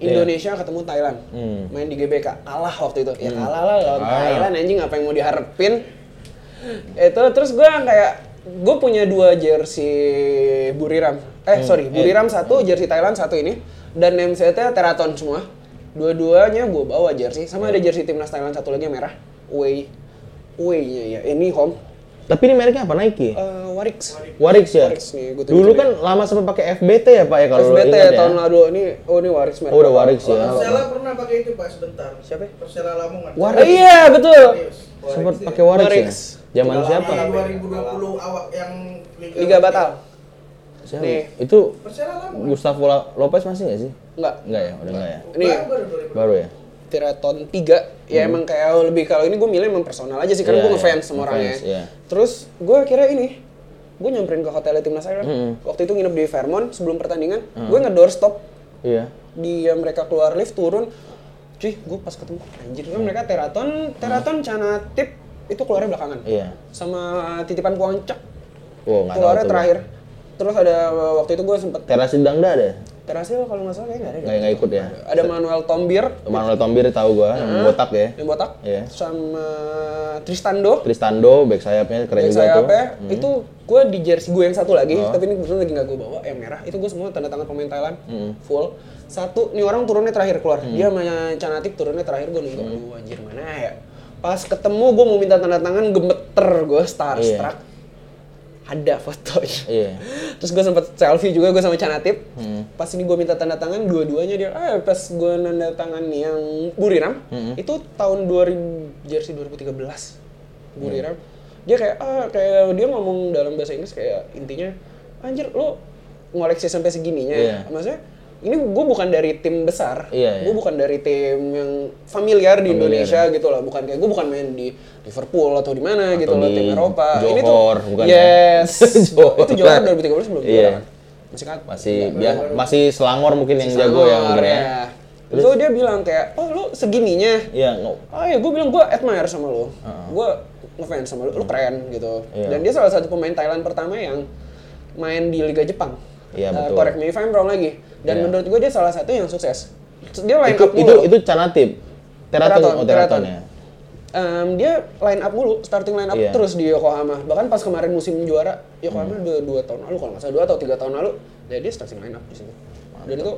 Indonesia ketemu Thailand Hmm. main di GBK kalah waktu itu ya kalah lah lawan Ah. Thailand anjing apa yang mau diharapin itu terus gue kayak gue punya dua jersey Buriram. Eh sorry, Buriram satu, jersey Thailand satu ini, dan namesetnya Teraton semua. Dua-duanya gue bawa jersey, sama ada jersey timnas Thailand satu lagi yang merah, away, away-nya ya. Ini home, Tapi ini mereknya apa? Nike? Eh, Warix. Warix ya? Warix nih, Dulu kan lama sempat pakai FBT ya Pak ya kalau FBT ingat ya? tahun lalu ini, oh ini Warix merek. Oh udah Warix ya? Persela pernah pakai itu pak sebentar. Siapa? Persela Lamongan. Warix. Oh, iya betul. Sempat pakai Warix, Warix. ya? Zaman siapa? 2020 awak yang Liga Batal. Siapa? Nih. Itu Persela Lamongan. Gustavo Lopez masih nggak sih? Enggak. Enggak ya, udah enggak ya. Ini Baru baru 2020. Baru ya? Tiraton 3 ya emang kayak lebih kalau ini gue milih emang personal aja sih karena Iya, gue ngefans iya, sama orangnya. iya. Terus gue akhirnya ini gue nyamperin ke hotel timnas Thailand. Mm-hmm. Waktu itu nginep di Fairmont sebelum pertandingan. Gue ngedoorstop Iya. dia mereka keluar lift turun. Cuy, gue pas ketemu anjir kan mereka Teraton, Teraton Canatip itu keluarnya belakangan. Iya. Sama titipan Puancak Oh, keluarnya terakhir. Terus ada waktu itu gue sempet Teras Dangda ada? Terasil kalau nggak salah kayaknya nggak ada. Nggak nggak ikut ya? Ada Manuel Tombir Manuel Tombir tahu gua, yang botak ya. yang botak. Iya. sama Tristando. Tristando, back sayapnya keren yang juga saya tuh. ya, itu gue di jersey gue yang satu lagi tapi ini kebetulan lagi nggak gue bawa. Yang merah. Itu gue semua tanda tangan pemain Thailand. Full. Satu nih orang turunnya terakhir keluar. Dia sama Canatip turunnya terakhir gue nunggu. Aduh anjir mana ya? Pas ketemu gue mau minta tanda tangan gemeter gue starstruck ada fotonya Iya. Terus gue sempet selfie juga gue sama Canatip. Pas ini gue minta tanda tangan, dua-duanya dia, eh pas gue nanda tangan yang Buriram, itu tahun 2000, jersey 2013. Buriram. Dia kayak, ah kayak dia ngomong dalam bahasa Inggris kayak intinya, anjir lo ngoleksi sampai segininya. Iya. Maksudnya, ini gue bukan dari tim besar, Iya, gue iya. bukan dari tim yang familiar di Familiar, Indonesia gitu loh, bukan kayak gue bukan main di Liverpool atau di mana gitu loh di tim Eropa. ini Johor, tuh, bukan ya? yes, Johor. itu Johor 2013 belum Iya. kan? Masih kan? Masih ya, masih Selangor mungkin yang jago Selangor, ya ya. ya. Terus so, dia bilang kayak, oh lu segininya. Iya, nggak- Oh ya, gue bilang gue admire sama lu. Gue ngefans sama lu, lu keren gitu. Iya. Dan dia salah satu pemain Thailand pertama yang main di Liga Jepang. Iya, Uh, betul. correct me if I'm wrong lagi. Dan Iya. menurut gue dia salah satu yang sukses. Dia line itu up itu mulu. itu Canatip. Teraton, oh Teraton ya. Em, dia line up mulu, starting line up Iya. terus di Yokohama. Bahkan pas kemarin musim juara Yokohama Hmm. dua, dua tahun lalu kalau nggak salah dua atau tiga tahun lalu, ya dia starting line up di situ. Dan itu,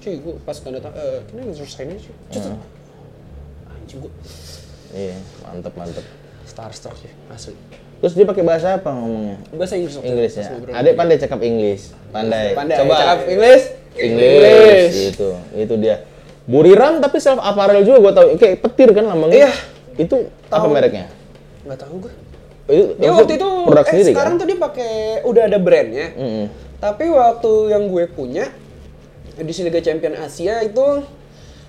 cuy, gue pas tanda tangan, eh, kena user sign cuy. Hmm. Anjing gue Iya, mantep mantep. starstruck sih, asli. Terus dia pakai bahasa apa ngomongnya? Bahasa Inggris Inggris ya. Adek pandai cakap Inggris. Pandai. Pandai, Coba cakap Inggris. Inggris. Itu, itu dia. Buriram tapi self apparel juga gua tahu. Kayak petir kan lambangnya. Iya. Itu apa Tahu. mereknya? Nggak tahu gue. Itu Dia maksud waktu itu, produk eh sendiri sekarang kan? tuh dia pakai, udah ada brandnya. Mm-mm. Tapi waktu yang gue punya di Liga Champion Asia itu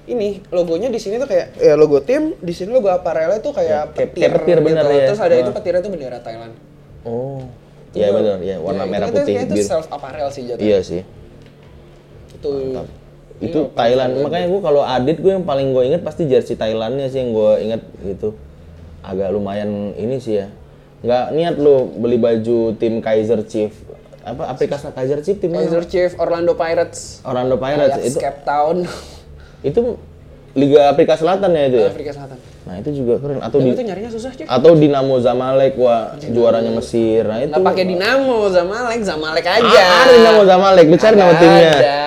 ini logonya di sini tuh kayak ya logo tim, di sini logo aparelnya tuh kayak Ya, petir, kayak petir bener gitu. ya. Terus ada itu Ah. petirnya tuh bendera Thailand. Oh. Iya benar, ya warna ya, merah itu, putih Itu, itu self apparel sih jatuhnya. Iya sih. Itu Itu Iya, Thailand. Makanya gua kalau Adit gue yang paling gue inget pasti jersey Thailandnya sih yang gue inget gitu. Agak lumayan ini sih ya. Nggak niat lo beli baju tim Kaiser Chief. Apa aplikasi Kaiser Chief tim mana? Kaiser Chief Orlando Pirates. Orlando Pirates Ajax itu Cape Town. Itu Liga Afrika Selatan ya itu ya. Afrika Selatan. Nah itu juga keren. Atau di Dan itu nyarinya susah cuy. atau Dinamo Zamalek wah juaranya Mesir. Nah itu. Nggak pakai Dinamo, Zamalek, Zamalek aja. Ah, ada Dinamo Zamalek. Lu cari nama timnya. Ada.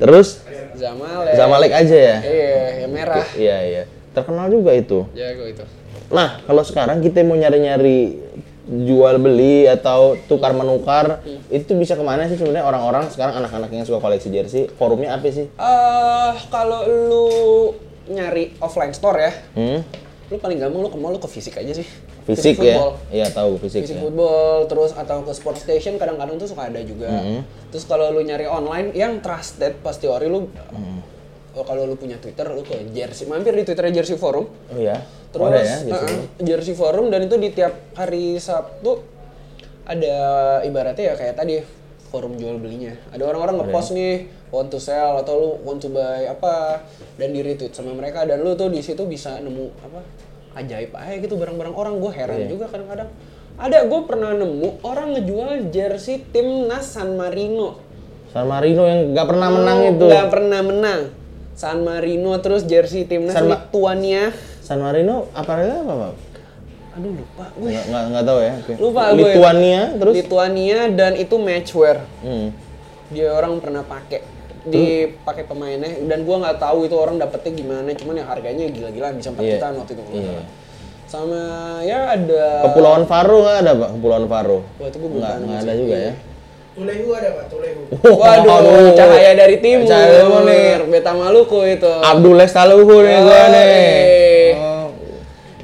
Terus Zamalek. Zamalek aja ya. Iya, yang merah. Iya iya. Terkenal juga itu. Jago itu. Nah, kalau sekarang kita mau nyari-nyari jual beli atau tukar menukar, itu bisa ke mana sih sebenarnya orang-orang sekarang anak-anak yang suka koleksi jersey? Forumnya apa sih? Eh, kalau lu nyari offline store ya, Hmm? lu paling gampang lu ke mall lu ke fisik aja sih. Fisik Fisik ya? Iya tahu fisik, Fisik ya. football terus atau ke sport station kadang-kadang tuh suka ada juga. Hmm. Terus kalau lu nyari online yang trusted pasti ori lu Hmm. kalau lu punya Twitter lu ke Jersey, mampir di Twitter Jersey Forum. Oh ya. Terus ada ya uh-uh, Jersey Forum dan itu di tiap hari Sabtu ada ibaratnya ya kayak tadi forum jual belinya. Ada orang-orang ngepost nih want to sell atau lu want to buy apa dan di retweet sama mereka dan lu tuh di situ bisa nemu apa ajaib aja gitu barang-barang orang gue heran Iya. juga kadang-kadang. Ada gue pernah nemu orang ngejual jersey timnas San Marino. San Marino yang nggak pernah menang Oh, itu. Nggak pernah menang. San Marino terus jersey timnas San Ma- Lituania. San Marino apalagi apa, Pak? aduh lupa gue. Nggak, nggak, nggak tahu ya. oke. Lupa gue. Lituania terus. Lituania dan itu matchwear. Hmm. Dia orang pernah pakai dipakai pemainnya dan gua nggak tahu itu orang dapetnya gimana cuman ya harganya gila-gilaan bisa 4 Iya. jutaan waktu itu nggak Iya. sama ya ada Kepulauan Faro nggak ada pak? Kepulauan Faro. Wah, itu gua Nggak, nggak ada juga ya. Tulehu ada pak, Tulehu. waduh Aduh. cahaya dari timur Cahaya timur nih. beta maluku itu Abdul Lestaluhu nih Yoi. nih. Oh.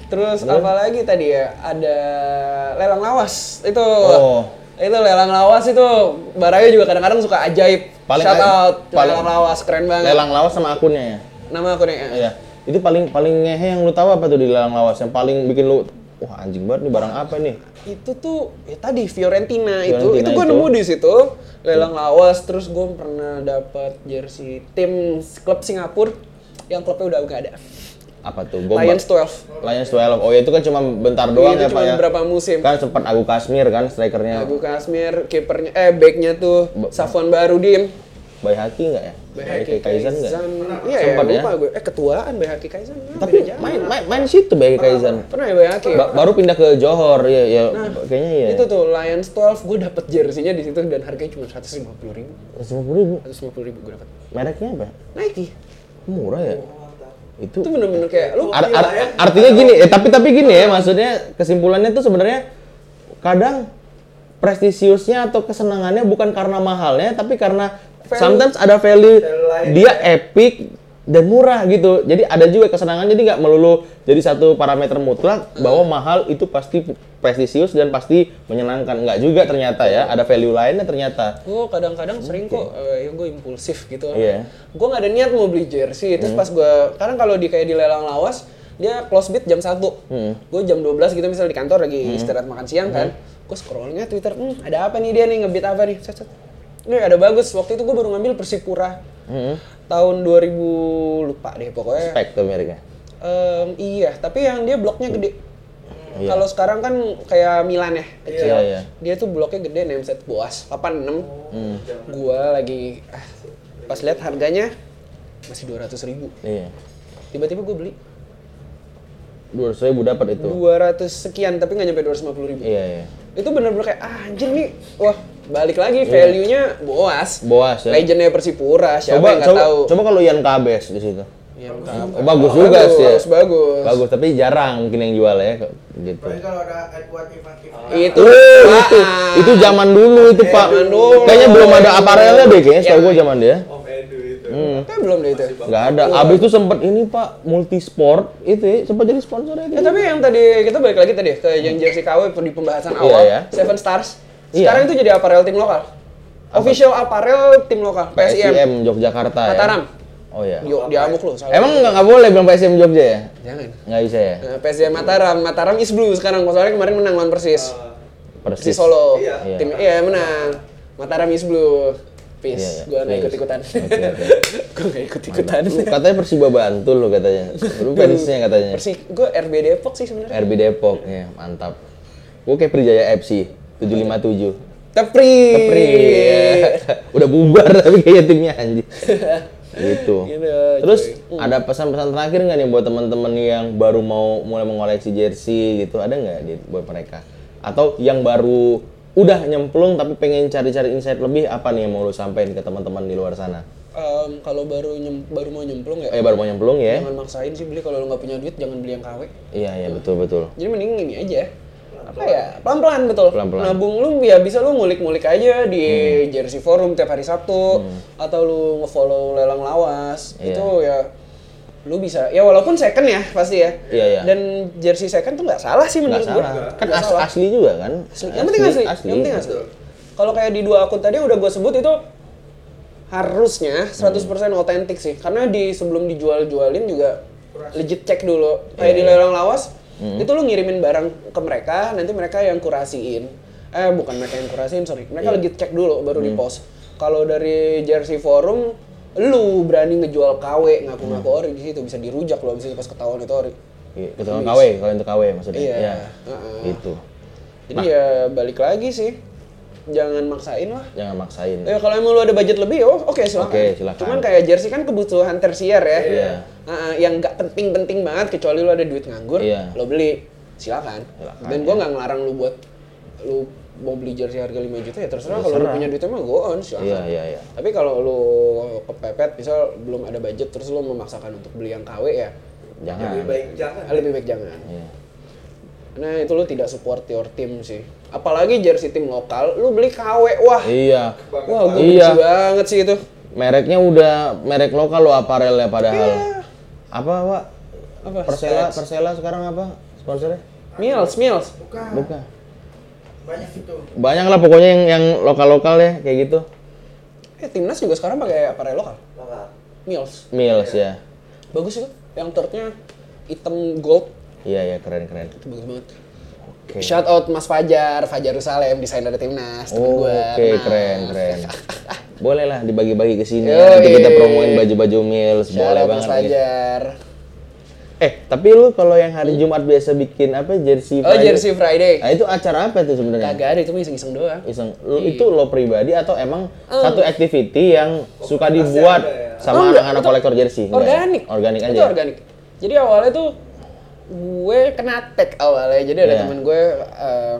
terus apa lagi tadi ya ada lelang lawas itu Oh. itu lelang lawas itu Barayo juga kadang-kadang suka ajaib Paling- shout out paling- lelang lawas keren banget Lelang lawas sama akunnya ya. nama aku nih Iya. Itu paling paling ngehe yang lu tahu apa tuh di lelang lawas yang paling bikin lu wah anjing banget nih barang apa nih? itu tuh ya tadi Fiorentina, itu Fiorentina itu gue itu. nemu di situ lelang lawas terus gue pernah dapat jersey tim klub Singapura yang klubnya udah gak ada Apa tuh? Gua Lions 12 Lions 12. Oh ya itu kan cuma bentar doang itu ya cuma Pak ya. beberapa musim Kan sempat Agu Kasmir kan strikernya. Agu Kasmir kipernya eh backnya tuh Safwan Barudim Bayhaki nggak ya? Bayhaki Kaisan nggak? iya ya Sempat ya? lupa gue eh ketuaan Bayhaki Kaisan Ah, Tapi beda zaman. main main main situ Bayhaki Kaisan. pernah ya Bayhaki Ba- baru pindah ke Johor ya ya kayaknya ya. itu tuh Lions 12 gue dapet jersey-nya di situ dan harganya cuma 150 ribu Lima ribu. 150 ribu gue dapet Mereknya apa? Nike Murah ya? Itu itu bener-bener kayak lu Ar- ar- artinya gini, eh, tapi tapi gini ya, maksudnya kesimpulannya tuh sebenarnya kadang prestisiusnya atau kesenangannya bukan karena mahalnya, tapi karena sometimes ada value dia epic dan murah gitu. Jadi ada juga kesenangan, jadi nggak melulu jadi satu parameter mutlak bahwa mahal itu pasti prestisius dan pasti menyenangkan. Nggak juga ternyata ya, ada value lainnya ternyata. gue kadang-kadang sering kok eh, ya gue impulsif gitu. Iya. gue nggak ada niat mau beli jersey. Terus pas gue kadang kalau di kayak di lelang lawas dia close bid jam 1 gue jam 12 gitu misalnya di kantor lagi istirahat makan siang kan. Gue scrollnya twitter hmm, ada apa nih dia nih ngebit apa nih? Set, set. Ini ada bagus waktu itu gue baru ngambil Persipura tahun 2000 lupa deh pokoknya Spek tuh mereknya. Em, iya tapi yang dia bloknya gede Iya. kalau sekarang kan kayak Milan ya kecil Iya, iya. dia tuh bloknya gede nameset boas 86 Hmm. gua lagi ah, pas lihat harganya masih 200 ribu Iya. tiba-tiba gue beli Dua ribu dapat itu. 200 sekian tapi nggak nyampe 250 ribu Iya iya. itu bener-bener kayak ah, anjir nih wah balik lagi value-nya boas Boas ya. legendnya Persipura siapa coba yang nggak coba tahu coba kalau Ian Kabes di situ. Oh, bagus juga sih. ya. bagus bagus Bagus, tapi jarang mungkin yang jual ya gitu. Apalagi kalau ada Edward Ivan itu Oh, itu ah. itu zaman dulu itu, Pak. Zaman dulu. Kayaknya belum ada aparelnya deh kayaknya, setahu Ya. gua zaman dia. Kayak belum deh itu Nggak ada. Abis itu sempet ini, Pak, multisport itu ya, sempat jadi sponsornya Ya gitu. tapi yang tadi kita balik lagi tadi ke yang jersey KW di pembahasan Iya, awal, ya. Seven Stars. Iya. Sekarang itu jadi apparel tim lokal. Official apparel tim lokal, PSIM. PSIM Yogyakarta ya. Mataram. Oh iya. Yuk, diamuk lu. Emang nggak nggak boleh bilang PSIM Jogja ya? Jangan. Nggak bisa ya? Nah, PSIM Mataram, Mataram is blue sekarang. Soalnya kemarin menang lawan Persis. Persis Persis. Solo. Iya. Tim iya menang. Mataram is blue. Peace. Iya, iya. Gua nggak ikut ikutan. Oke, oke. Gua nggak ikut ikutan. Lu katanya Persiba Bantul lu katanya. Lu fansnya katanya. Persis. Gue RB Depok sih sebenarnya. RB Depok ya, mantap. Gue kayak Prijaya FC 757. Tepri. Kepri. ya. Udah bubar tapi kayak timnya anjing. gitu. Gitu, Terus cuy. ada pesan-pesan terakhir nggak nih buat teman-teman yang baru mau mulai mengoleksi jersey gitu? Ada nggak di buat mereka? Atau yang baru udah nyemplung tapi pengen cari-cari insight lebih apa nih yang mau lu sampaikan ke teman-teman di luar sana? Em, kalau baru nyem, baru mau nyemplung ya Eh baru mau nyemplung ya? jangan maksain sih beli kalau lu nggak punya duit jangan beli yang KW Iya iya betul betul. jadi mending ini aja apa ya pelan pelan betul Pelan-pelan. nabung lu ya bisa lu ngulik ngulik aja di Hmm. jersey forum tiap hari sabtu atau lu ngefollow lelang lawas Iya. itu ya lu bisa ya walaupun second ya pasti ya Iya, iya. dan jersey second tuh nggak salah sih menurut gua salah. Kan as- salah. asli juga kan? Asli. Yang penting asli. Yang penting asli. Kalau kayak di dua akun tadi udah gue sebut itu harusnya 100% otentik sih. Karena di sebelum dijual-jualin juga legit cek dulu. Kayak Iya, di iya. lelang lawas, itu lu ngirimin barang ke mereka, nanti mereka yang kurasiin. Eh bukan mereka yang kurasiin, sorry. Mereka Iya. legit cek dulu baru Hmm. di post. Kalau dari jersey forum, lu berani ngejual KW ngaku-ngaku Hmm. ori di situ bisa dirujak lo abis itu pas ketahuan itu ori. Iya, ketua KW, kalau untuk KW maksudnya. Iya. Iya. Heeh. Gitu. Jadi ya balik lagi sih. Jangan maksain lah. Jangan maksain. Ya kalau emang lu ada budget lebih, oh oke silakan. Oke, silakan. Cuman kayak jersey kan kebutuhan tersier ya. Iya. Heeh, yang nggak penting-penting banget kecuali lu ada duit nganggur, Iya. lo beli. silakan. Silakan, Dan gua nggak ngelarang lu buat lu mau beli jersey harga 5 juta ya terserah kalau lu punya duitnya mah go on silakan. Iya, iya, iya. Tapi kalau lu kepepet misal belum ada budget terus lu memaksakan untuk beli yang KW ya Jangan. Lebih baik jangan. lebih baik jangan. Iya. Nah itu lu tidak support your team sih. Apalagi jersey tim lokal, lu beli KW, wah, Iya. wah gue Iya. banget sih itu. Mereknya udah merek lokal lo aparelnya padahal. Iya. Apa, Pak? Apa? Persela, Stats. Persela sekarang apa? Sponsornya? Mills, Mills. Bukan. Bukan. Banyak itu. Banyak lah pokoknya yang yang lokal-lokal ya kayak gitu. Eh timnas juga sekarang pakai aparel lokal. Lokal. Mills. Mills ya. Bagus itu. Yang turtnya hitam gold. Iya, iya keren-keren. Itu bagus banget. Oke. Shout out Mas Fajar, Fajar Rusalem, desainer timnas. Oh, Oke, kenal. keren, keren. Boleh lah dibagi-bagi ke sini. Ya. Nanti kita promoin baju-baju Mills, Shout boleh out Mas banget. nih. Fajar. Eh, tapi lu kalau yang hari Jumat biasa bikin apa jersey Oh, jersey Friday. Nah, itu acara apa itu sebenarnya? Kagak ada, itu iseng-iseng doang. Iseng. Lu, itu lo pribadi atau emang Oh. satu activity yang suka dibuat ya? Oh, sama enggak, anak-anak itu kolektor jersey? Enggak ya? Organik. Organik aja. Itu organik. Jadi awalnya tuh gue kena tag awalnya. Jadi ada Iya. temen gue eh,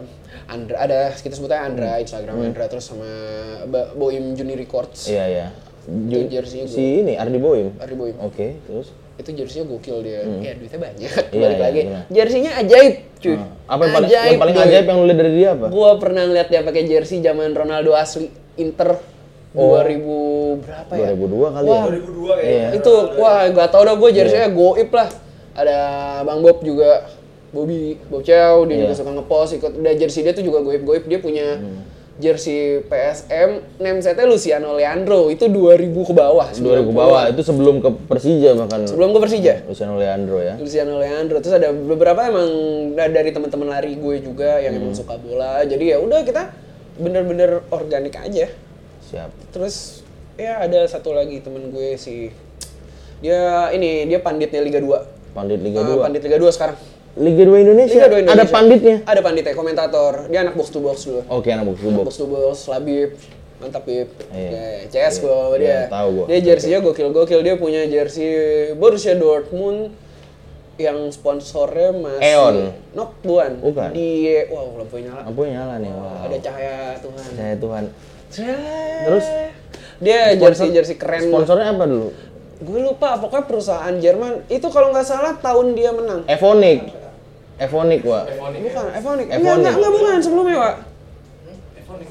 Andra ada kita sebutnya Andra Hmm. Instagram Andra terus sama Boim Juni Records. Iya, iya. Itu jersey gue. Si ini Ardi Boim. Ardi Boim. Oke, terus Itu jersey gokil dia. Ya duitnya banyak. Hmm. Iya, Balik iya, lagi. benar. Jersey-nya ajaib, cuy. Hmm. apa yang paling yang paling ajaib yang lu lihat dari dia apa? Gua pernah ngeliat dia pakai jersey zaman Ronaldo asli Inter Oh. 2000 berapa ya? 2002 kali Wah, ya. 2002 kayaknya. Iya. itu wah gak tau dah gue jersey-nya goib lah ada Bang Bob juga Bobby Bob Chow dia Iya. juga suka ngepost ikut dan jersey dia tuh juga goib-goib dia punya Hmm. jersey PSM namesetnya Luciano Leandro itu 2000 ke bawah 2000 ke bawah itu sebelum ke Persija bahkan. sebelum ke Persija Luciano Leandro ya. Luciano Leandro terus ada beberapa emang da- dari teman-teman lari gue juga yang emang Hmm. suka bola jadi ya udah kita bener-bener organik aja Siap. terus ya ada satu lagi temen gue si dia ini dia panditnya Liga 2 Pandit Liga 2. pandit Liga 2 sekarang Liga 2 Indonesia. Liga 2 Indonesia. Ada panditnya. Ada panditnya, komentator. Dia anak box to box dulu. Oke, anak box to box. Box to box, Labib. Mantap, Bib. Iya. Ya, CS gua sama dia. Iya, tahu gua. Dia jersey-nya gokil-gokil. Dia punya jersey Borussia Dortmund yang sponsornya masih Eon. Nok bukan. Bukan. Di wow, lampunya nyala. Lampunya nyala nih. Wow. Ada cahaya Tuhan. Saya Tuhan. Terus dia jersey-jersey keren. Sponsornya apa dulu? Gue lupa, pokoknya perusahaan Jerman. Itu kalau nggak salah tahun dia menang. Evonik. Evonik, Wak. Bukan, Evonik. Enggak, Evonik. enggak, enggak, bukan. Sebelumnya, Pak.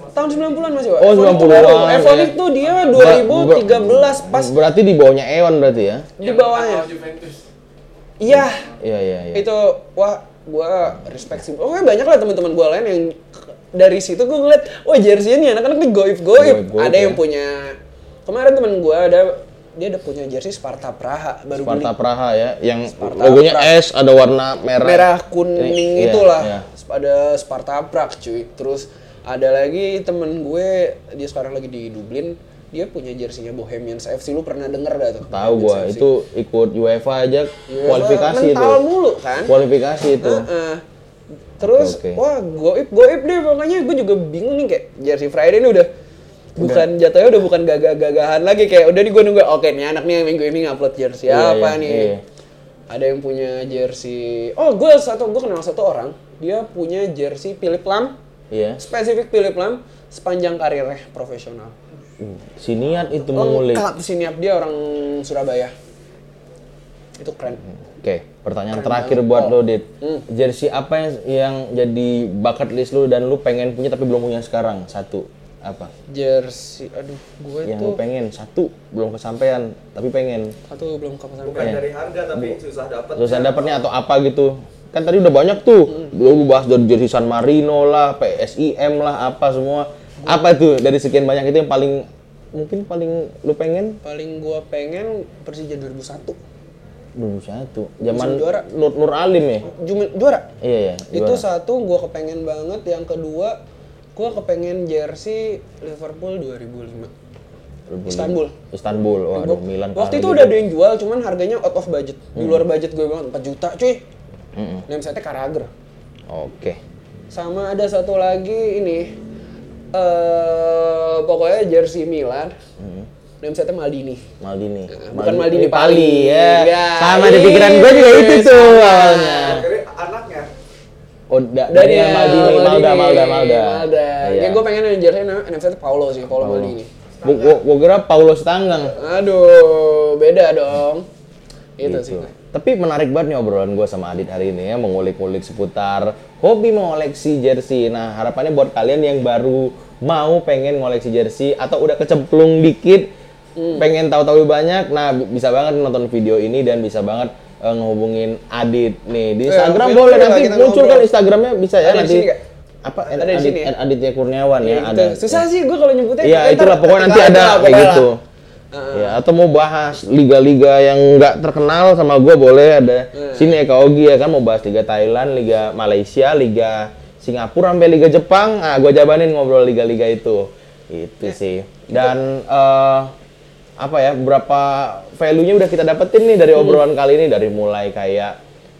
Tahun 90-an masih, Pak. Oh, Evonik tuh 90-an, baru. Evonik ya. tuh dia Ber- 2013 pas Berarti di bawahnya Eon berarti ya? di bawahnya. Iya. Iya, iya, iya. Itu wah gua respect sih. Oke, banyak lah teman-teman gua lain yang dari situ gua ngeliat, wah jersey ini anak-anak nih goib-goib. Goib-goib, Ada yang ya. punya kemarin teman gua ada dia ada punya jersey Sparta Praha baru Sparta beli. Praha ya, yang Sparta logonya Praha. S ada warna merah. merah kuning Ini, iya, itulah iya. ada Sparta Prague cuy terus ada lagi temen gue dia sekarang lagi di Dublin dia punya jersinya Bohemians FC lu pernah denger dah tuh Tahu gua, FC. itu ikut UEFA aja UEFA kualifikasi itu. mulu kan Kualifikasi itu. Heeh. terus Oke, oke. wah goib goib deh pokoknya gue juga bingung nih kayak jersey Friday ini udah bukan jatuhnya udah bukan gagah-gagahan lagi kayak udah nih gue nunggu oke nih anak nih yang minggu ini ngupload jersey Iya, apa iya, nih iya. ada yang punya jersey oh gue satu gue kenal satu orang dia punya jersey Philip Lam Iya. spesifik Philip Lam sepanjang karirnya profesional Si niat itu mengulik. lengkap siniap dia orang Surabaya itu keren Oke, pertanyaan terakhir buat lo, Dit. Hmm. Jersey apa yang, yang jadi bucket list lu dan lu pengen punya tapi belum punya sekarang? Satu. Apa? jersey aduh gue Yang tuh pengen. Satu belum kesampaian tapi pengen. Satu belum kepesan Bukan dari harga tapi susah dapat. terusan dapatnya atau apa gitu. Kan tadi udah banyak tuh. Lu bahas dari jersey San Marino lah PSIM lah apa semua. Apa itu dari sekian banyak itu yang paling mungkin paling lu pengen? Paling gua pengen Persija 2001 belum satu. zaman Musim juara. Nur, Nur Alim ya? Jum- juara? Iya ya itu satu gua kepengen banget yang kedua gua kepengen jersey Liverpool 2005 Istanbul. Istanbul. Waduh Milan waktu itu gitu. udah ada yang jual cuman harganya out of budget. Di luar budget gue banget 4 juta cuy. Mm-mm. namesetnya Karager oke. Sama ada satu lagi ini. Eh pokoknya jersey Milan. Namesetnya Maldini. Maldini. Bukan Maldini Pali Pali. ya. Ya, sama di pikiran gue juga itu iya, tuh sama. awalnya. Akhirnya anaknya. Oh, da, Daniel Maldini, Malda, Malda, Malda. Malda. Iya. Ya gue pengen yang jersey NFC itu Paulo sih, Paulo Maldini. Gua, gua kira Paulos Tanggang. Aduh, beda dong. Itu sih. Gitu. Tapi menarik banget nih obrolan gue sama Adit hari ini ya, mengulik-ulik seputar hobi mengoleksi jersey. Nah, harapannya buat kalian yang baru mau pengen ngoleksi jersey atau udah kecemplung dikit, Hmm. pengen tahu-tahu banyak, nah bi- bisa banget nonton video ini dan bisa banget eh, ngehubungin Adit nih di Eh, Instagram video boleh nanti kita muncul ngobrol. kan Instagramnya bisa ya Ada nanti. Apa? Ada di Adit, sini ya? Ad- Aditya Kurniawan ya, Ya, ada. gitu. Susah sih gue kalau nyebutnya. Iya, ntar itulah pokoknya nanti ada kayak gitu. lah. Ya, atau mau bahas liga-liga yang nggak terkenal sama gue boleh ada sini Eka Ogi ya kan mau bahas liga Thailand, liga Malaysia, liga Singapura sampai liga Jepang. Ah, gue jabanin ngobrol liga-liga itu. Itu sih. Dan eh, apa ya beberapa value-nya udah kita dapetin nih dari obrolan kali ini. Dari mulai kayak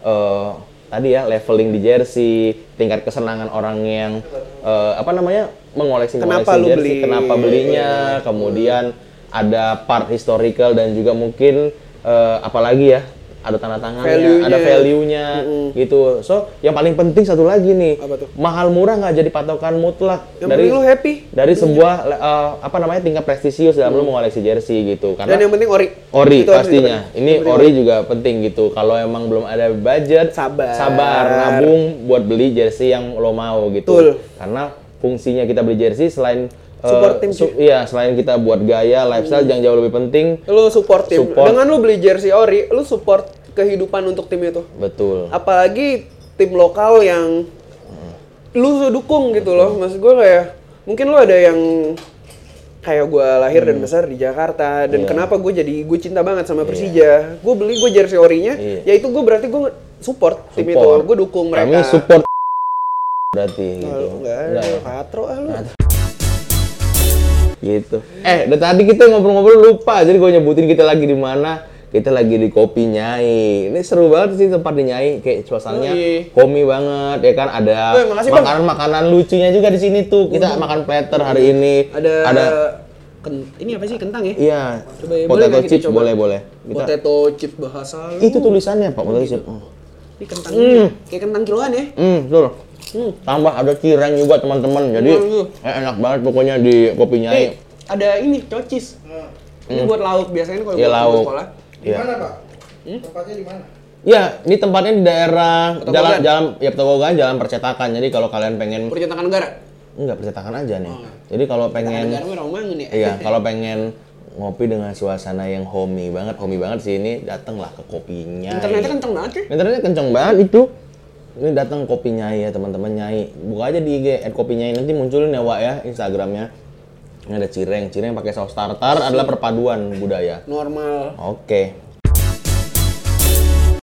eh, tadi ya leveling di jersey, tingkat kesenangan orang yang eh, apa namanya mengoleksi Kenapa jersey, beli? Kenapa belinya, kemudian ada part historical dan juga mungkin eh, apalagi ya ada tanda tangannya, Value-nya. ada value-nya gitu. So yang paling penting satu lagi nih, Apa tuh? mahal murah nggak jadi patokan mutlak Yang dari lu happy. dari sebuah eh, apa namanya tingkat prestisius dalam lu mengoleksi jersey gitu karena Dan yang penting ori. ori Itu pastinya ini penting ori juga penting gitu kalau emang belum ada budget Sabar. sabar nabung buat beli jersey yang lo mau gitu Betul. karena fungsinya kita beli jersey selain Support tim, su- iya selain kita buat gaya lifestyle yang jauh lebih penting Lu support tim. Support. Dengan lu beli jersey ori, lu support kehidupan untuk tim itu. betul Apalagi tim lokal yang lu dukung gitu loh. Maksud gue kayak mungkin lu ada yang kayak gue lahir dan besar di Jakarta dan Iya. kenapa gue jadi gue cinta banget sama Persija. Gue beli gue jersey orinya, Iya. ya itu gue berarti gue support, tim itu. Support. Gue dukung mereka. kami support berarti gitu Enggak, Enggak katro ah lu. Gitu. Eh, dari tadi kita ngobrol-ngobrol lupa, jadi gue nyebutin kita lagi di mana. Kita lagi di Kopi Nyai. Ini seru banget sih tempat di Nyai, kayak suasananya komi banget ya kan. Ada makanan-makanan lucunya juga di sini tuh. Kita makan platter hari ini. Ada, ada ken- ini apa sih kentang ya? iya. Coba ya, boleh potato chips coba? boleh boleh. Kita Potato chip bahasa lu. itu tulisannya Pak, potato chips. Ini kentang ini. Kayak kentang kiloan ya. Hmm, betul. Hmm. Tambah ada cireng juga teman-teman. Jadi Hmm, eh, enak banget pokoknya di Kopi Eh, Nyai. ada ini cocis. Ini buat lauk biasanya kalau buat lauk. sekolah. Di Iya. mana, Pak? Tempatnya di mana? Ya, ini tempatnya di daerah Petogogan. jalan jalan ya Petogogan, jalan percetakan. Jadi kalau kalian pengen Percetakan negara. enggak percetakan aja nih. Jadi kalau pengen Negara ya. iya, kalau pengen ngopi dengan suasana yang homey banget, homey banget sih ini datanglah ke kopinya. Internetnya kenceng banget sih. Internetnya kenceng banget itu. Ini datang kopi nyai ya teman-teman nyai. Buka aja di IG @kopi nyai nanti munculin ya Wak ya Instagramnya. Ini ada cireng, cireng pakai saus tartar adalah perpaduan budaya. Normal. Oke,